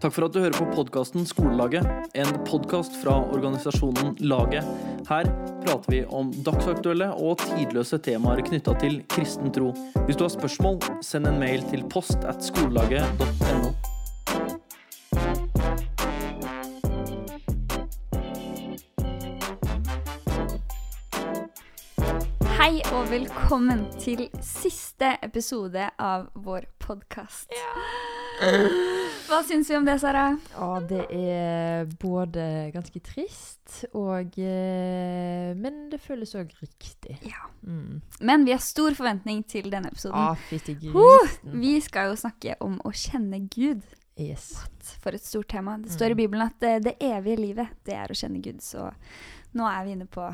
Takk for at du hører på podkasten Skolelaget, en podkast fra organisasjonen Laget. Her prater vi om dagsaktuelle og tidløse temaer knytta til kristen tro. Hvis du har spørsmål, send en mail til post at skolelaget.no. Hei og velkommen til siste episode av vår podkast. Hva syns vi om det, Sara? Ja, det er både ganske trist og eh, Men det føles òg riktig. Ja. Mm. Men vi har stor forventning til denne episoden. Ah, Huh! Vi skal jo snakke om å kjenne Gud. Yes. For et stort tema. Det står i Bibelen at det, det evige livet, det er å kjenne Gud. Så nå er vi inne på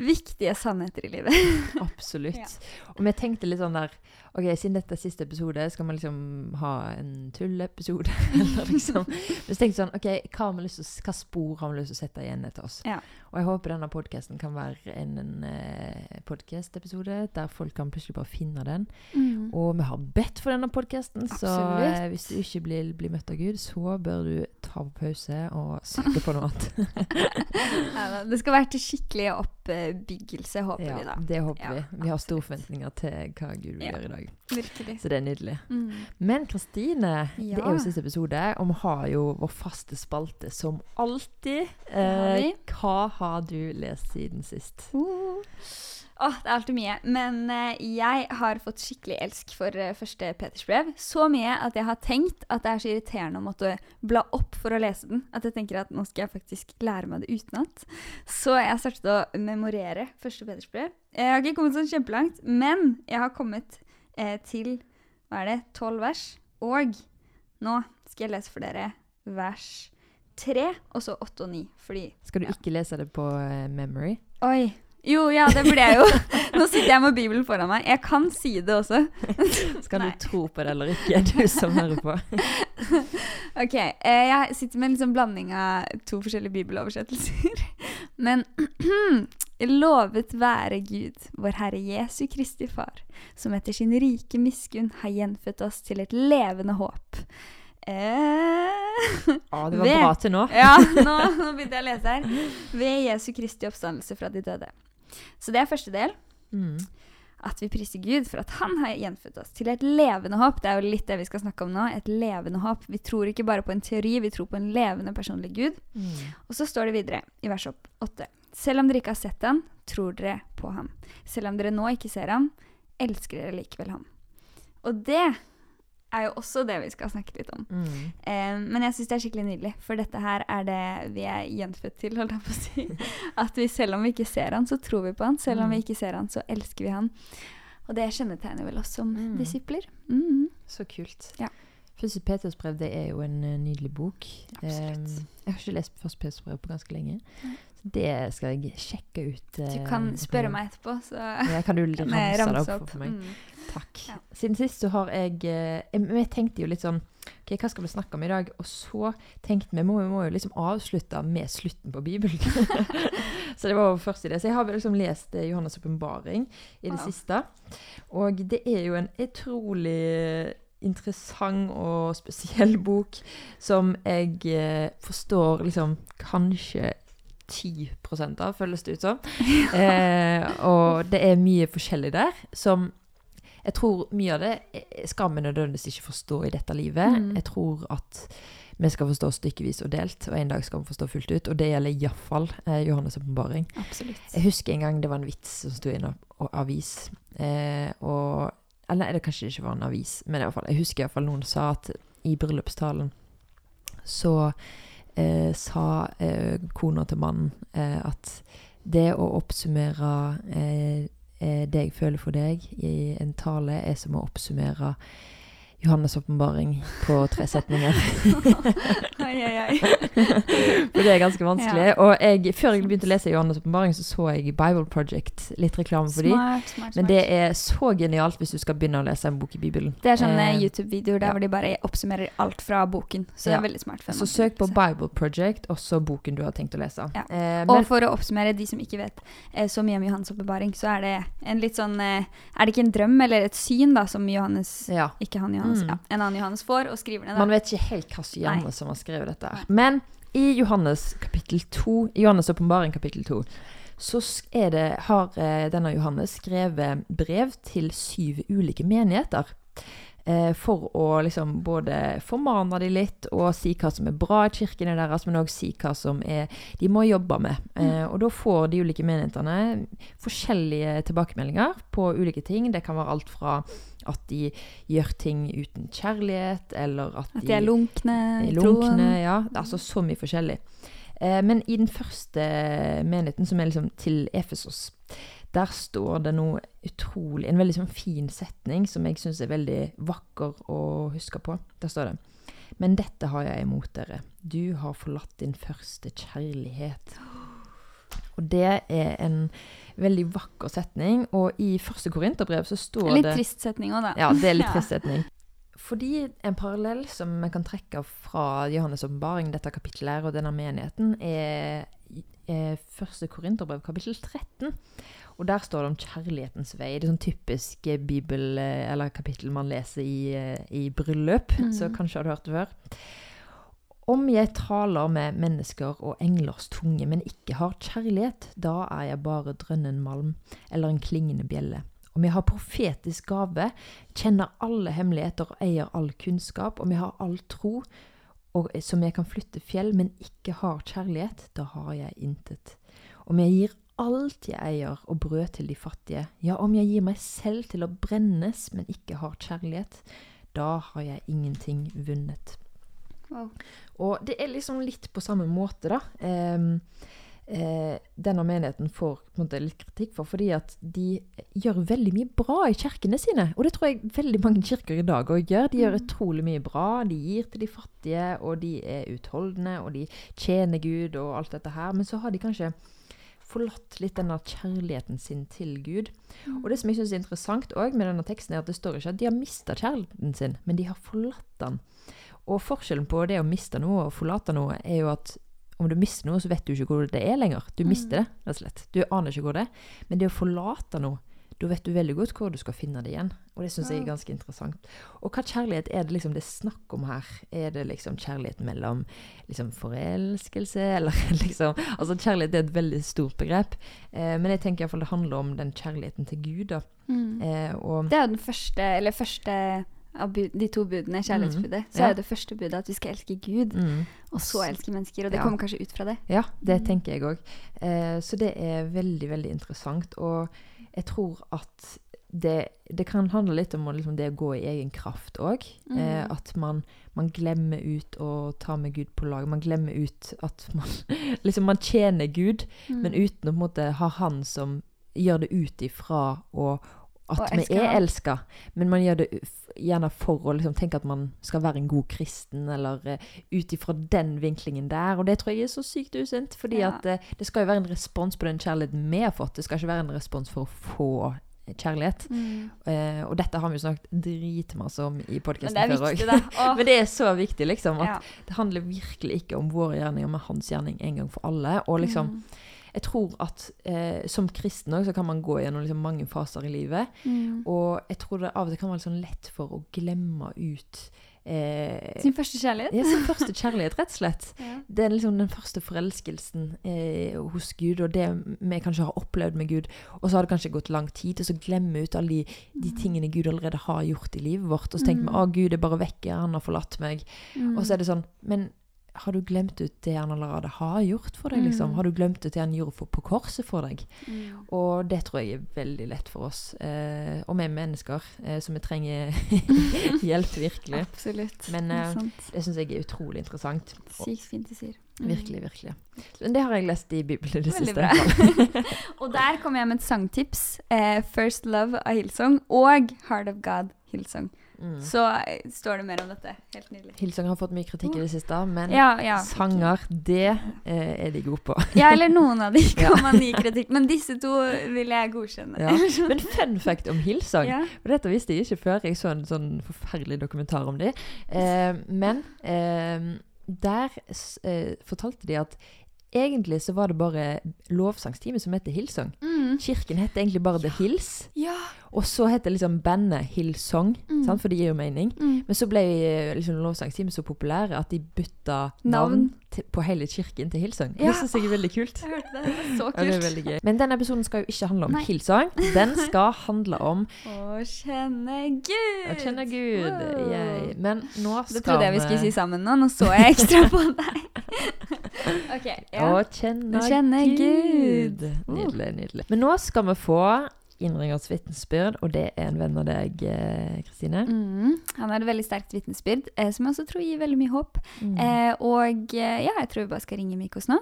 viktige sannheter i livet. Absolutt. Ja. Og vi tenkte litt sånn der OK, siden dette er siste episode, skal man liksom ha en tulleepisode? Eller liksom Men så tenkte jeg sånn OK, hva, har lyst til, hva spor har vi lyst til å sette igjen etter oss? Ja. Og jeg håper denne podkasten kan være en, en eh, podkast-episode der folk kan plutselig bare finne den. Og vi har bedt for denne podkasten, så eh, hvis du ikke blir, blir møtt av Gud, så bør du ta på pause og søke på noe annet. Ja, det skal være til skikkelig oppbyggelse, håper vi da. det håper Ja, vi. Vi har store forventninger til hva Gud vil Ja. gjøre i dag. Virkelig. Så det er nydelig. Mm. Men Kristine, det er jo siste episode, og vi har jo vår faste spalte som alltid. Eh, hva har du lest siden sist? Uh. Åh, det er alltid mye. Men eh, jeg har fått skikkelig elsk for eh, første Peters brev. Så mye at jeg har tenkt at det er så irriterende å måtte bla opp for å lese den. At jeg tenker at nå skal jeg faktisk lære meg det utenat. Så jeg startet å memorere første Peters brev. Jeg har ikke kommet sånn kjempelangt, men jeg har kommet eh, til hva er det, tolv vers. Og nå skal jeg lese for dere vers tre, og så åtte og ni. Fordi Skal du Ja. ikke lese det på uh, memory? Oi. Jo, ja, det burde jeg jo. Nå sitter jeg med Bibelen foran meg. Jeg kan si det også. Skal du tro på det eller ikke, du som hører på? Ok, eh, jeg sitter med en liksom blanding av to forskjellige bibeloversettelser. Men lovet være Gud, vår Herre Jesu Kristi Far, som etter sin rike miskunn har gjenfødt oss til et levende håp. Eh, Ja, det var Ved- bra til nå. ja, nå, nå begynte jeg å lese her. Ved Jesu Kristi oppstandelse fra de døde. Så det er første del. Mm. at vi priser Gud for at han har gjenfødt oss til et levende håp. Det er jo litt det vi skal snakke om nå. Et levende håp. Vi tror ikke bare på en teori, vi tror på en levende personlig Gud. Mm. Og så står det videre i vers 8. Selv om dere ikke har sett han, tror dere på ham. Selv om dere nå ikke ser han, elsker dere likevel ham. Og det er jo også det vi skal snakke litt om. Mm. Eh, men jeg syns det er skikkelig nydelig, for dette her er det vi er gjenfødt til, holdt jeg på å si. At vi selv om vi ikke ser han, så tror vi på han. Selv om Mm. vi ikke ser han, så elsker vi han. Og det kjennetegner vel oss som Mm. disipler. Mm. Så kult. Ja. Første Peters brev det er jo en eh, nydelig bok. Absolutt. Eh, jeg har ikke lest Første Peters brev på ganske lenge. Nei. Det skal jeg sjekke ut. Du eh, kan spørre meg etterpå, så Ja, kan du ramse det opp, opp for meg? Mm. Takk. Ja. Siden sist så har jeg eh, Vi tenkte jo litt sånn Ok, hva skal vi snakke om i dag? Og så tenkte vi må, vi må jo liksom avslutte med slutten på Bibelen. så det var først i det. Så jeg har liksom lest eh, Johannes' åpenbaring i det Wow. siste. Og det er jo en utrolig interessant og spesiell bok som jeg eh, forstår liksom kanskje 10 av, føles det ut som. Eh, og det er mye forskjellig der som jeg tror mye av det eh, skal vi nødvendigvis ikke forstå i dette livet. Mm. Jeg tror at vi skal forstå stykkevis og delt, og en dag skal vi forstå fullt ut. Og det gjelder iallfall eh, Johannes' åpenbaring. Jeg husker en gang det var en vits som sto i en avis. Eh, og Eller det kanskje ikke var en avis, men i fall, jeg husker iallfall noen sa at i bryllupstalen så eh, sa eh, kona til mannen eh, at det å oppsummere eh, eh, det jeg føler for deg i en tale, er som å oppsummere Johannes' åpenbaring på tre setninger. Oi, oi, oi. For det er ganske vanskelig. Ja. Og jeg, før jeg begynte å lese Johannes' åpenbaring, så så jeg Bible Project, litt reklame for. Smart, smart, Men smart. det er så genialt hvis du skal begynne å lese en bok i Bibelen. Det er sånne Eh, YouTube-videoer der ja. hvor de bare oppsummerer alt fra boken. Så det er veldig smart. for Så søk på Bible Project, og så boken du har tenkt å lese. Ja. Eh, Og for å oppsummere de som ikke vet eh, så mye om Johannes' åpenbaring, så er det en litt sånn eh, Er det ikke en drøm eller et syn da som Johannes ja. Ikke han Mm. Johannes, Mm. ja, en annen Johannes får, og skriver ned. Man vet ikke helt hva Nei. som har skrevet dette. Men i Johannes kapittel 2, i Johannes' åpenbaring kapittel 2, så det, har eh, denne Johannes skrevet brev til syv ulike menigheter. Eh, for å liksom både formane de litt og si hva som er bra i kirkene deres, men òg si hva som er de må jobbe med. Eh, og da får de ulike menighetene forskjellige tilbakemeldinger på ulike ting. Det kan være alt fra at de gjør ting uten kjærlighet, eller at, At de er lunkne i lunkne, ja. Er altså så mye forskjellig. Eh, men i den første menigheten, som er liksom til Efesos, der står det noe utrolig En veldig sånn fin setning som jeg syns er veldig vakker å huske på. Der står det Men dette har jeg imot dere. Du har forlatt din første kjærlighet. Og det er en veldig vakker setning. Og i første korinterbrev så står Litt det trist setning òg, da. ja, det er litt Ja. trist setning. Fordi en parallell som vi kan trekke fra Johannes' åpenbaring, dette kapittelet og denne menigheten, er, er første Korinterbrev, kapittel 13. Og der står det om kjærlighetens vei. Det er sånn typisk eh, bibel- eh, eller kapittel man leser i, eh, i bryllup, mm. så kanskje har du hørt det før. Om jeg taler med mennesker og englers tunge, men ikke har kjærlighet, da er jeg bare drønnen malm eller en klingende bjelle. Om jeg har profetisk gave, kjenner alle hemmeligheter og eier all kunnskap, om jeg har all tro, som jeg kan flytte fjell, men ikke har kjærlighet, da har jeg intet. Om jeg gir alt jeg eier og brød til de fattige, ja, om jeg gir meg selv til å brennes, men ikke har kjærlighet, da har jeg ingenting vunnet. Wow. Og det er liksom litt på samme måte, da. Eh, eh, denne menigheten får måte litt kritikk for, fordi at de gjør veldig mye bra i kirkene sine. Og det tror jeg veldig mange kirker i dag òg gjør. De gjør Mm. utrolig mye bra. De gir til de fattige, og de er utholdende, og de tjener Gud og alt dette her. Men så har de kanskje forlatt litt denne kjærligheten sin til Gud. Og det som jeg syns er interessant også med denne teksten, er at det står ikke at de har mista kjærligheten sin, men de har forlatt den. Og forskjellen på det å miste noe og forlate noe, er jo at om du mister noe, så vet du ikke hvor det er lenger. Du mister det, rett og slett. Du aner ikke hvor det er. Men det å forlate noe, da vet du veldig godt hvor du skal finne det igjen. Og det syns jeg er ganske interessant. Og hva kjærlighet er det liksom det er snakk om her? Er det liksom kjærlighet mellom liksom forelskelse, eller liksom Altså kjærlighet er et veldig stort begrep. Eh, men jeg tenker iallfall det handler om den kjærligheten til Gud, da. Mm. Eh, Det er jo den første, eller første av bud, de to budene, kjærlighetsbudet. Så Ja. er det første budet at vi skal elske Gud, mm. og så elske mennesker. Og det Ja. kommer kanskje ut fra det. Ja, det Mm. tenker jeg òg. Eh, så det er veldig, veldig interessant. Og jeg tror at det, det kan handle litt om liksom, det å gå i egen kraft òg. Eh, Mm. at man, man glemmer ut å ta med Gud på lag. Man glemmer ut at man liksom man tjener Gud, Mm. men uten å på en måte ha Han som gjør det ut ifra og at vi er elska. Men man gjør det gjerne for å liksom tenke at man skal være en god kristen, eller uh, ut ifra den vinklingen der. Og det tror jeg er så sykt usunt. Fordi Ja. at eh, det skal jo være en respons på den kjærligheten vi har fått. Det skal ikke være en respons for å få kjærlighet. Mm. Uh, og dette har vi jo snakket dritmasse om i podkasten før òg. Men det er så viktig, liksom. At ja. det handler virkelig ikke om våre gjerninger, men hans gjerning en gang for alle. Og liksom, Mm. Jeg tror at eh, som kristen også, så kan man gå gjennom liksom mange faser i livet. Mm. Og jeg tror det av og til kan være sånn lett for å glemme ut eh, Sin første kjærlighet. ja, sin første kjærlighet, rett og slett. Ja. Det er liksom den første forelskelsen eh, hos Gud, og det vi kanskje har opplevd med Gud. Og så har det kanskje gått lang tid, og så glemmer vi ut alle de, de tingene Gud allerede har gjort i livet vårt. Og så tenker vi Mm. at Gud er bare vekke, han har forlatt meg. Mm. Og så er det sånn, men har du glemt ut det han allerede har gjort for deg? liksom? Mm. Har du glemt ut det han gjorde for, på korset for deg? Mm. Og det tror jeg er veldig lett for oss. Eh, og vi er mennesker, eh, så vi trenger hjelp, virkelig. Absolutt. Men, eh. Det syns jeg er utrolig interessant. Sykt fint du sier. Mm. virkelig, virkelig. Men det har jeg lest i Bibelen det Veldig siste. bra. Og der kommer jeg med et sangtips. Eh, 'First Love' av Hillsong og 'Heart of God' Hillsong. Mm. Så eh, står det mer om dette. Helt nydelig. Hillsong har fått mye kritikk i det siste, men Ja, ja. sanger, det eh, er de gode på. Ja, eller noen av de kan Ja. man gi kritikk, men disse to vil jeg godkjenne. Ja. Men fun fact om Hillsong Ja. Og dette visste jeg ikke før jeg så en sånn forferdelig dokumentar om det. Eh, men eh, der eh, fortalte de at egentlig så var det bare lovsangsteamet som heter Hillsong. Mm. Kirken heter egentlig bare The Hills. Ja. Og så heter liksom bandet Hillsong, Mm. sant? for det gir jo mening. Mm. Men så ble eh, liksom lovsangsteamet så populære at de bytta navn, Navn. på hele kirken til Hillsong. Ja. Det syns jeg er veldig kult. Jeg hørte det. Det er så Ja, det kult. veldig. Men denne episoden skal jo ikke handle om Nei. Hillsong. Den skal handle om Å kjenne Gud. å kjenne Gud. Wow. Men nå skal Det trodde jeg vi skulle si sammen nå. Nå så jeg ekstra på deg. ok, ja. Å kjenne, kjenne Gud. Gud. Uh. Nydelig, nydelig. Men nå skal vi få innringers vitnesbyrd, og det er en venn av deg, eh, Kristine. Mm. Han har et veldig sterkt vitnesbyrd, eh, som jeg også tror gir veldig mye håp. Mm. Eh, og eh, ja, jeg tror vi bare skal ringe Mikos nå.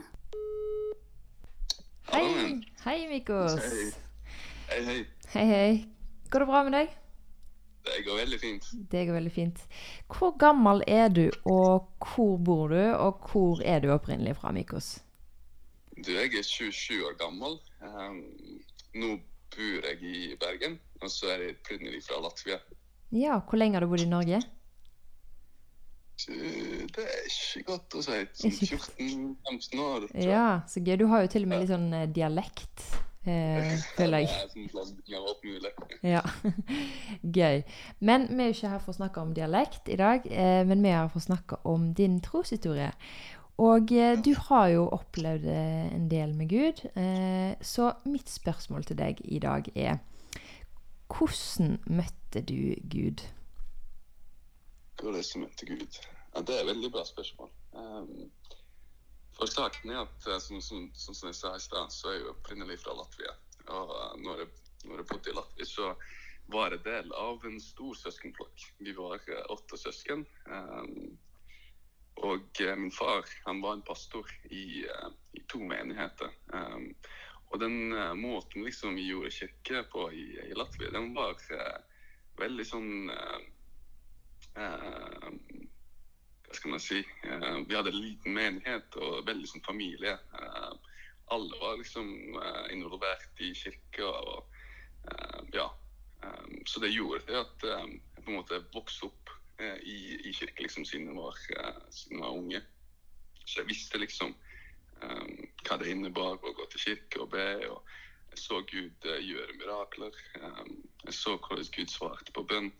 Hei, hei Mikos. Hei, hei. Hei, hei. Går det bra med deg? Det går veldig fint. Det går veldig fint. Hvor gammel er du, og hvor bor du, og hvor er du opprinnelig fra, Mikos? Du, jeg er 27 år gammel. Um, nå bor jeg i Bergen, og så er jeg opprinnelig fra Latvia. Ja, hvor lenge har du bodd i Norge? Det er ikke godt å si. Sånn 14-15 år. tror jeg. Ja, så gøy. Du har jo til og med litt sånn eh, dialekt, føler jeg. Det er sånn. Ja, gøy. Men vi er jo ikke her for å snakke om dialekt i dag, eh, men vi er her for å snakke om din troshistorie. Og eh, du har jo opplevd eh, en del med Gud, eh, så mitt spørsmål til deg i dag er hvordan møtte du Gud? Hvordan møtte Gud? Ja, det er et veldig bra spørsmål. Um, for saken er at, eh, som, som, som, som jeg sa i stad, så er jeg opprinnelig fra Latvia. Og eh, når jeg, når jeg bodde i Latvia, så var jeg del av en stor søskenflokk. Vi var eh, åtte søsken. Og min far han var en pastor i, i to menigheter. Og den måten liksom vi gjorde kirke på i, i Latvia, den var veldig sånn Hva skal man si? Eh, vi hadde en liten menighet og veldig sånn familie. Eh, alle var liksom eh, involvert i kirka. og ja. Så det gjorde det at jeg på en måte vokste opp i, i kirke liksom, siden, jeg var, siden jeg var unge. Så jeg visste liksom hva det innebar å gå til kirke og be. og jeg så Gud gjøre mirakler. Jeg så hvordan Gud svarte på bønn.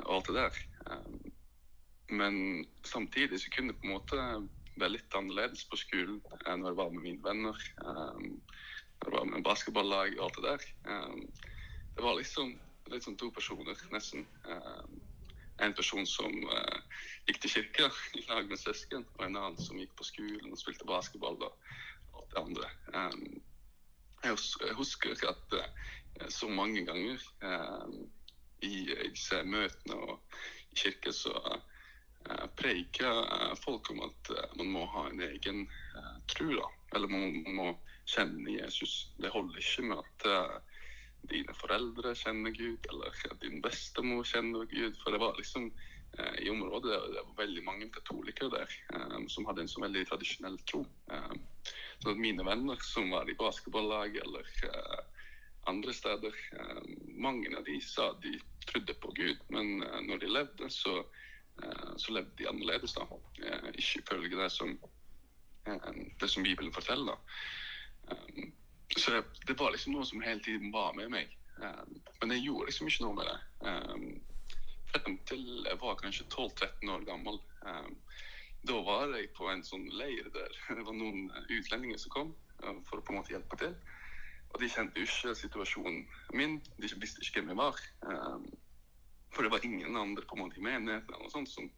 og alt det der. Eh, men samtidig så kunne det på en måte være litt annerledes på skolen enn når jeg var med mine venner. eh, når jeg var med basketballag og alt det der. Eh, det var liksom litt sånn to personer, nesten. Eh, en person som eh, gikk til kirka i lag med søsken, og en annen som gikk på skolen og spilte basketball og alt det andre. Eh, jeg hus- jeg husker at eh, så mange ganger eh, i disse møtene og i kirka så eh, preker eh, folk om at eh, man må ha en egen tro, da. Eller man, må kjenne Jesus. Det holder ikke med at dine foreldre kjenner Gud, eller at din bestemor kjenner Gud. For det var liksom i området det var veldig mange katolikere der som hadde en så veldig tradisjonell tro. Så at mine venner som var i basketballag eller andre steder, mange av de sa de trodde på Gud, men når de levde, så, så levde de annerledes. da. Eh, ikke ifølge det som, eh, det som Bibelen forteller. da. Eh, så det, var liksom noe som hele tiden var med meg. Eh, men jeg gjorde liksom ikke noe med det. Eh, frem til jeg var kanskje 12-13 år gammel. Eh, da var jeg på en sånn leir der det var noen utlendinger som kom eh, for å på en måte hjelpe til. Og de kjente jo ikke situasjonen min. De visste ikke hvem jeg var. For det var ingen andre på en måte i menigheten noe sånt som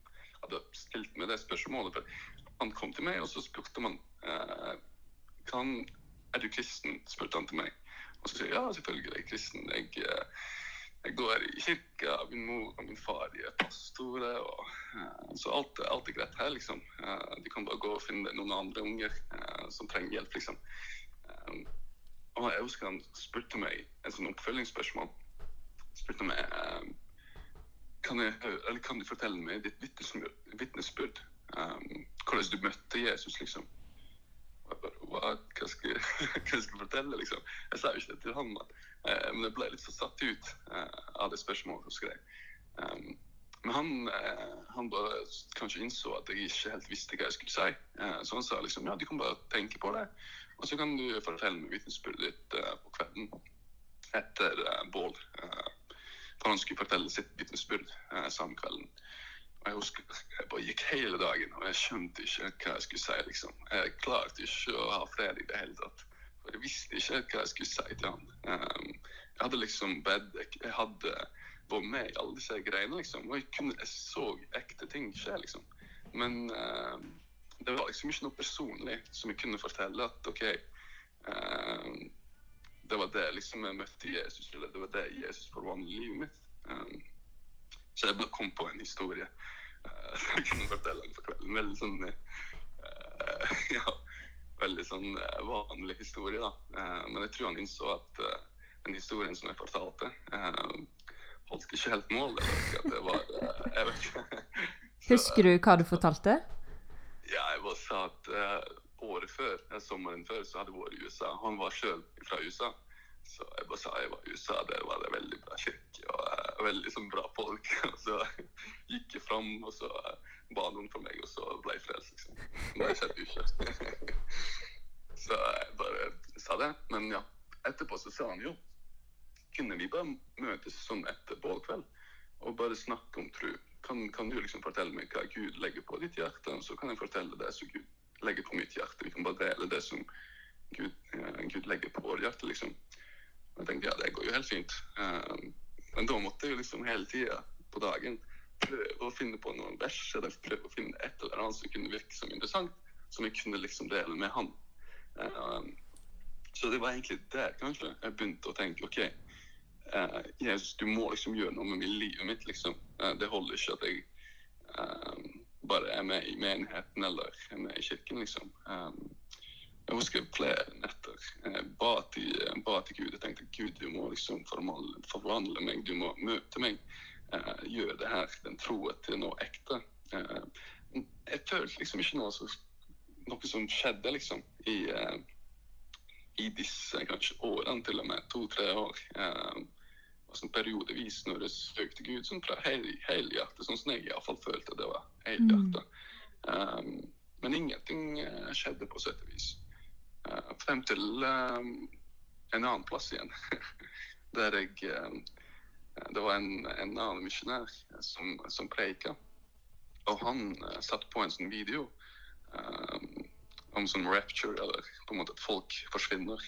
hadde stilt meg det spørsmålet. For han kom til meg, og så spurte man eh, kan, Er du kristen? spurte han til meg. Og så sier jeg ja, selvfølgelig er jeg kristen. Jeg, eh, jeg går i kirka. Min mor og min far de er pastorer. Og, eh, så alt, alt er greit her, liksom. Eh, du kan bare gå og finne noen andre unger eh, som trenger hjelp, liksom. Eh, og jeg husker han spurte meg et sånn oppfølgingsspørsmål. Spurte meg kan, jeg, kan du fortelle meg ditt vitnesbyrd, um, hvordan du møtte Jesus, liksom. Hva, hva, skal, jeg- hva skal jeg fortelle, liksom? Jeg sa jo ikke det til han, da. Uh, men jeg ble litt så satt ut uh, av det spørsmålet, hun jeg. Um, Men han, uh, han bare kanskje innså at jeg ikke helt visste hva jeg skulle si. Så han sa liksom ja, du kan bare tenke på det, og så kan du fortelle meg vitnesbyrdet ditt på kvelden etter bål. For han skulle fortelle sitt vitnesbyrd eh, samme kvelden. Og jeg husker jeg bare gikk hele dagen, og jeg skjønte ikke hva jeg skulle si. liksom. Jeg klarte ikke å ha fred i det hele tatt. For jeg visste ikke hva jeg skulle si til han. Um, jeg hadde liksom bedt, jeg, hadde vært med i alle disse greiene, liksom. Og jeg, kunne, jeg så ekte ting skje, liksom. Men um, det var liksom ikke noe personlig som jeg kunne fortelle at OK um, Det var det liksom jeg møtte Jesus, eller det var det Jesus forvandlet livet mitt. Um, så jeg bare kom på en historie uh, som jeg kunne fortelle på kvelden. Veldig sånn uh, Ja, veldig sånn uh, vanlig historie, da. men jeg tror han innså at den historien som jeg fortalte, holdt ikke helt mål. Det var Jeg vet ikke. Husker du hva du fortalte? Ja, jeg bare sa at året før, sommeren før, så hadde jeg vært i USA. Han var sjøl fra USA. Så jeg bare sa jeg var i USA, der var det veldig bra kirke og uh, veldig sånn bra folk. Og så gikk jeg fram, og så uh, ba noen for meg, og så ble jeg frelst, liksom. Nå har jeg sett ikke. så jeg bare sa det. Men ja, etterpå så sa han jo Kunne vi bare møtes sånn etter bålkveld og bare snakke om tro? Kan, kan, du liksom fortelle meg hva Gud legger på ditt hjerte, og så kan jeg fortelle det som Gud legger på mitt hjerte. Vi kan bare dele det som Gud, uh, Gud legger på vårt hjerte, liksom. Jeg tenkte ja, det går jo helt fint. Um, men da måtte jeg jo liksom hele tida på dagen prøve å finne på noen vers eller prøve å finne et eller annet som kunne virke som interessant, som jeg kunne liksom dele med han. Um, så det var egentlig der kanskje jeg begynte å tenke OK, uh, Jesus, du må liksom gjøre noe med livet mitt, liksom. Uh, det holder ikke at jeg um, bare er med i menigheten eller er med i kirken, liksom. Um, jeg husker flere netter. Jeg til, ba til Gud. Jeg tenkte Gud, du må liksom forvandle, meg. Du må møte meg. Uh, gjøre det her, den troen til noe ekte. Uh, jeg følte liksom ikke noe, så, noe som skjedde, liksom, i, uh, i disse kanskje årene, til og med to-tre år. og sånn periodevis når jeg søkte Gud sånn fra hele sånn som jeg iallfall følte det var Helhjertet. Mm. Um, men ingenting skjedde på sett og vis. Uh, frem til uh, en annen plass igjen. Der jeg uh, Det var en, en annen misjonær som, som preika. Og han satte på en sånn video om sånn rapture, eller på en måte at folk forsvinner.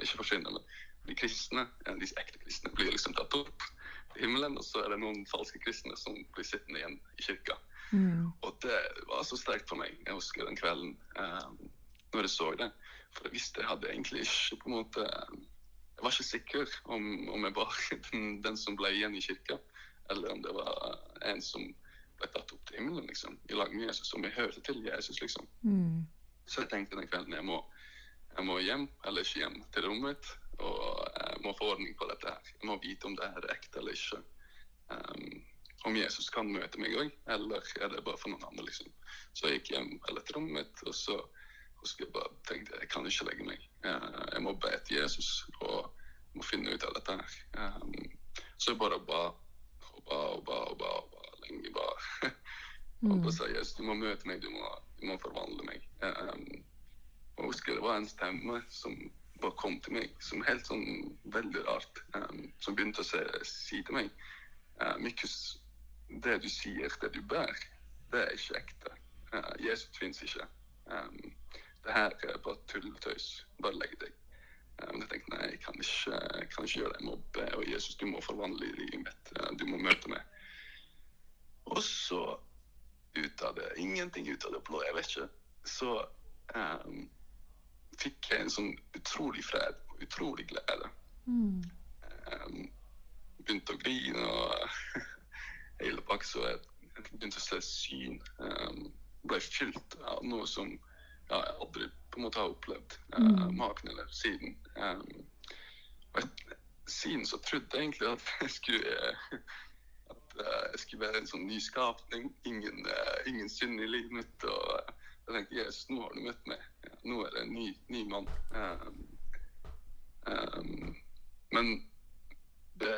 ikke forsvinner, men de kristne, de ekte kristne, blir liksom tatt opp til himmelen. Og så er det noen falske kristne som blir sittende igjen i kirka. Mm. Og det var så sterkt for meg. Jeg husker den kvelden når jeg så det. For jeg visste jeg hadde egentlig ikke på en måte Jeg var ikke sikker om, om jeg var den, den, som ble igjen i kirka, eller om det var en som ble tatt opp til himmelen, liksom, i lag med Jesus, som jeg hørte til Jesus, liksom. Mm. Så jeg tenkte den kvelden jeg må, jeg må hjem, eller ikke hjem, til rommet mitt, og jeg må få ordning på dette her. Jeg må vite om det her er ekte eller ikke. Um, om Jesus kan møte meg òg, eller er det bare for noen andre, liksom. Så jeg gikk hjem eller til rommet mitt, og så husker jeg bare tenkte jeg kan ikke legge meg. Jeg må be til Jesus og må finne ut av dette her. Um, så jeg bare ba og ba og ba og ba, og ba lenge. ba. Og bare sa Jesus, du må møte meg, du må, du må forvandle meg. Um, og jeg husker det var en stemme som bare kom til meg, som helt sånn veldig rart, um, som begynte å se, si til meg uh, Mikkus, det du sier, det du bærer, det er ikke ekte. Uh, Jesus fins ikke. Um, det her er bare tull og tøys. Bare legg deg. Men jeg tenkte nei, jeg kan ikke, jeg kan ikke gjøre det. Jeg må be, og Jesus, du må forvandle livet mitt. Du må møte meg. Og så, ut av det, ingenting ut av det blå, jeg vet ikke, så um, fikk jeg en sånn utrolig fred og utrolig glede. Mm. Um, begynte å grine og hele pakka, så jeg begynte å se syn. Um, ble fylt av noe som ja, jeg aldri på en måte har opplevd uh, maken eller siden. Um, og jeg, siden så trodde jeg egentlig at jeg skulle, at, uh, jeg skulle være en sånn nyskapning. Ingen, uh, ingen synd i livet mitt. Og jeg tenkte Jesus, nå har du møtt meg. Nå er det en ny, ny mann. Um, men det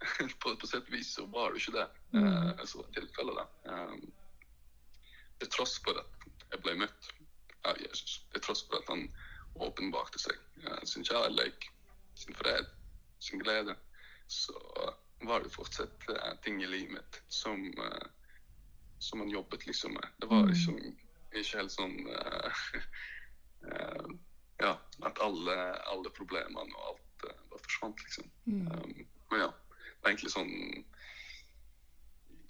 på, på sett og vis så var det ikke det Mm. eh, som var tilfellet. da. Um, til tross for at jeg ble møtt av Jesus, til tross for at han åpenbarte seg, sin kjærlighet, sin fred, sin glede, så var det fortsatt ting i livet mitt som, som han jobbet liksom med. Det var Mm. liksom ikke helt sånn at alle, alle problemene og alt uh, bare forsvant, liksom. Mm. Um, men ja, det var egentlig sånn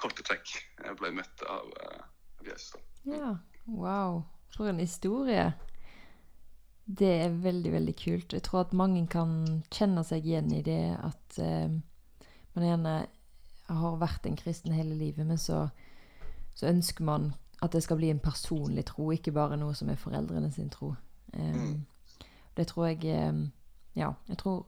korte trekk jeg ble møtt av, uh, av Jesus. da. Ja, wow. For en historie. Det er veldig, veldig kult. Jeg tror at mange kan kjenne seg igjen i det at uh, man gjerne har vært en kristen hele livet, men så, så ønsker man at det skal bli en personlig tro, ikke bare noe som er foreldrene sin tro. Um, Mm. Det tror jeg eh, Ja, jeg tror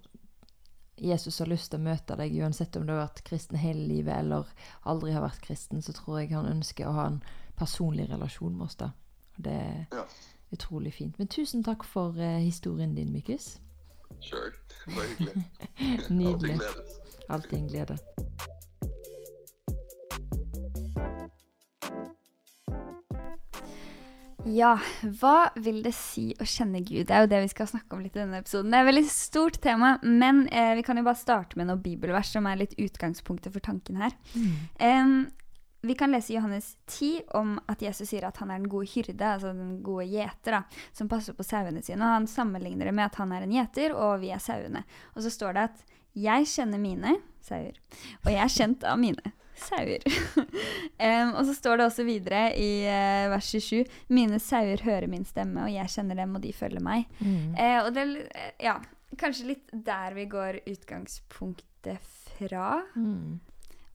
Jesus har lyst til å møte deg uansett om du har vært kristen hele livet eller aldri har vært kristen, så tror jeg han ønsker å ha en personlig relasjon med oss. da. Det er Ja. utrolig fint. Men tusen takk for eh, historien din, Mykus. Sure. Det var hyggelig. Nydelig. Alltid en glede. Ja, hva vil det si å kjenne Gud? Det er jo det vi skal snakke om litt i denne episoden. Det er et veldig stort tema, men eh, vi kan jo bare starte med noen bibelvers som er litt utgangspunktet for tanken her. Em, vi kan lese Johannes 10 om at Jesus sier at han er den gode hyrde, altså den gode gjeter, da, som passer på sauene sine. Og han sammenligner det med at han er en gjeter, og vi er sauene. Og så står det at 'jeg kjenner mine sauer, og jeg er kjent av mine sauer'. um, og så står det også videre i uh, vers 27 'Mine sauer hører min stemme, og jeg kjenner dem, og de følger meg'. Mm. Uh, og det er ja, kanskje litt der vi går utgangspunktet fra. Mm.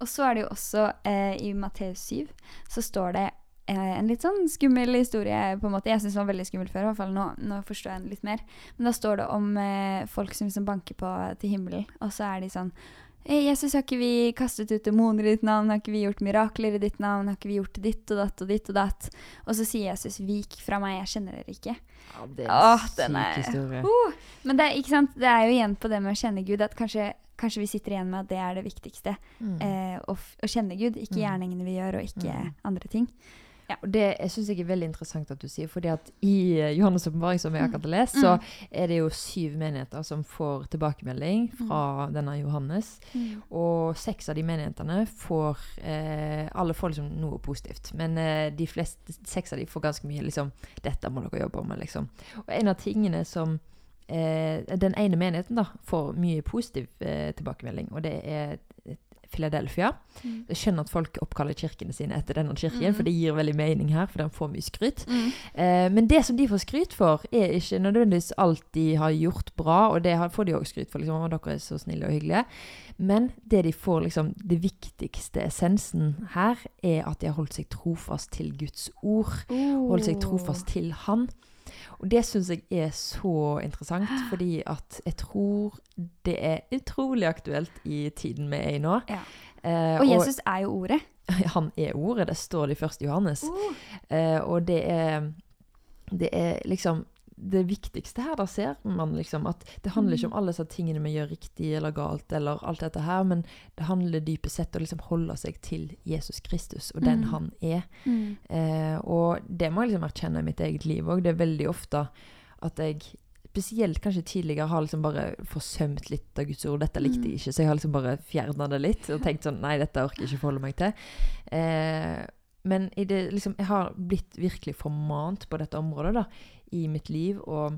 Og så er det jo også uh, i Matteus 7 så står det eh, en litt sånn skummel historie. på en måte. Jeg syns den var veldig skummel før, i hvert fall nå, nå forstår jeg den litt mer. Men da står det om eh, folk som liksom banker på til himmelen, og så er de sånn «Eh, Jesus, har ikke vi kastet ut demoner i ditt navn? Har ikke vi gjort mirakler i ditt navn? Har ikke vi gjort ditt og datt og ditt og datt? Og så sier Jesus, vik fra meg, jeg kjenner dere ikke. Ja, det er Åh, en den syk er- historie. Uh, men det ikke sant? det er jo igjen på det med å kjenne Gud, at kanskje, kanskje vi sitter igjen med at det er det viktigste. Mm. Eh, å, å kjenne Gud, ikke Mm. gjerningene vi gjør, og ikke Mm. andre ting. Og det syns jeg er veldig interessant at du sier, fordi at i eh, Johannes' åpenbaring, som jeg akkurat har lest, Mm. så er det jo syv menigheter som får tilbakemelding fra Mm. denne Johannes. Og seks av de menighetene får eh, Alle får liksom noe positivt. Men eh, de fleste, seks av de får ganske mye liksom 'Dette må dere jobbe med', liksom. Og en av tingene som eh, Den ene menigheten da får mye positiv eh, tilbakemelding, og det er Philadelphia. Mm. Jeg skjønner at folk oppkaller kirkene sine etter denne kirken, mm. for det gir veldig mening her, for den får mye skryt. Mm. Eh, men det som de får skryt for, er ikke nødvendigvis alt de har gjort bra, og det får de òg skryt for, liksom, og dere er så snille og hyggelige. Men det de får, liksom, det viktigste essensen her, er at de har holdt seg trofast til Guds ord. Holdt seg trofast til Han. Og det syns jeg er så interessant, fordi at jeg tror det er utrolig aktuelt i tiden vi er i nå. Ja. Eh, Og Jesus er jo ordet. han er ordet, det står det i 1. Johannes. Uh. Og det er, det er liksom det viktigste her, da ser man liksom at det handler ikke om alle disse tingene vi gjør riktig eller galt, eller alt dette her, men det handler dypest sett om å liksom holde seg til Jesus Kristus og den Mm. han er. Mm. Eh, og det må jeg liksom erkjenne i mitt eget liv òg. Det er veldig ofte at jeg Spesielt kanskje tidligere har liksom bare forsømt litt av Guds ord. Dette likte jeg ikke, så jeg har liksom bare fjerna det litt og tenkt sånn Nei, dette orker jeg ikke forholde meg til. Eh, men det, liksom, jeg har blitt virkelig formant på dette området da, i mitt liv, og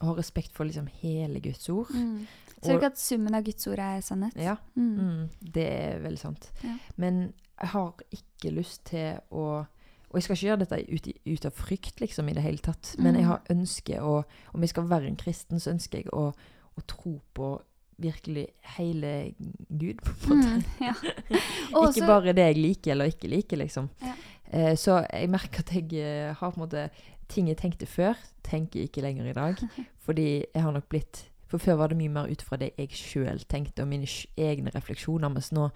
har respekt for liksom hele Guds ord. Mm. Tror du ikke at summen av Guds ord er sannhet? Ja, Mm. Mm, det er veldig sant. Ja. Men jeg har ikke lyst til å Og jeg skal ikke gjøre dette ut, ut av frykt, liksom, i det hele tatt. Men jeg Mm. har ønske å Om jeg skal være en kristen, så ønsker jeg å, å tro på virkelig hele Gud, på en måte. Mm. Ja. Ikke bare det jeg liker eller ikke liker, liksom. Ja. Eh, så jeg merker at jeg har på en måte Ting jeg tenkte før, tenker jeg ikke lenger i dag. Fordi jeg har nok blitt For før var det mye mer ut fra det jeg sjøl tenkte, og mine egne refleksjoner. Mens nå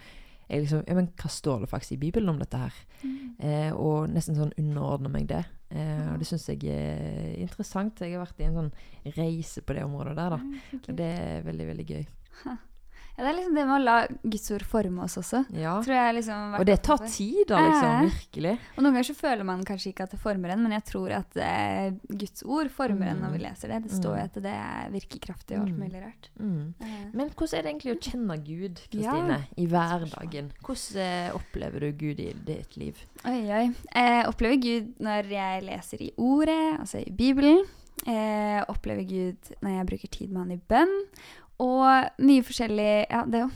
er liksom ja, Men hva står det faktisk i Bibelen om dette her? Mm. Eh, og nesten sånn underordner meg det. Eh, og det syns jeg er interessant. Jeg har vært i en sånn reise på det området der, da. Og det er veldig, veldig gøy. Ja, det er liksom det med å la Guds ord forme oss også. Ja. Liksom Og det tar tid, da, liksom. Eh. Virkelig. Og noen ganger så føler man kanskje ikke at det former en, men jeg tror at eh, Guds ord former en når vi Mm. leser det. Det står jo Mm. at det er virkekraftig og alt Mm. mulig rart. Mm. Eh, Men hvordan er det egentlig å kjenne Gud, Ja. I hverdagen? Hvordan eh, opplever du Gud i ditt liv? Oi, oi. Jeg opplever Gud når jeg leser i Ordet, altså i Bibelen. Jeg opplever Gud når jeg bruker tid med han i bønn. Og mye forskjellig Ja, det er jo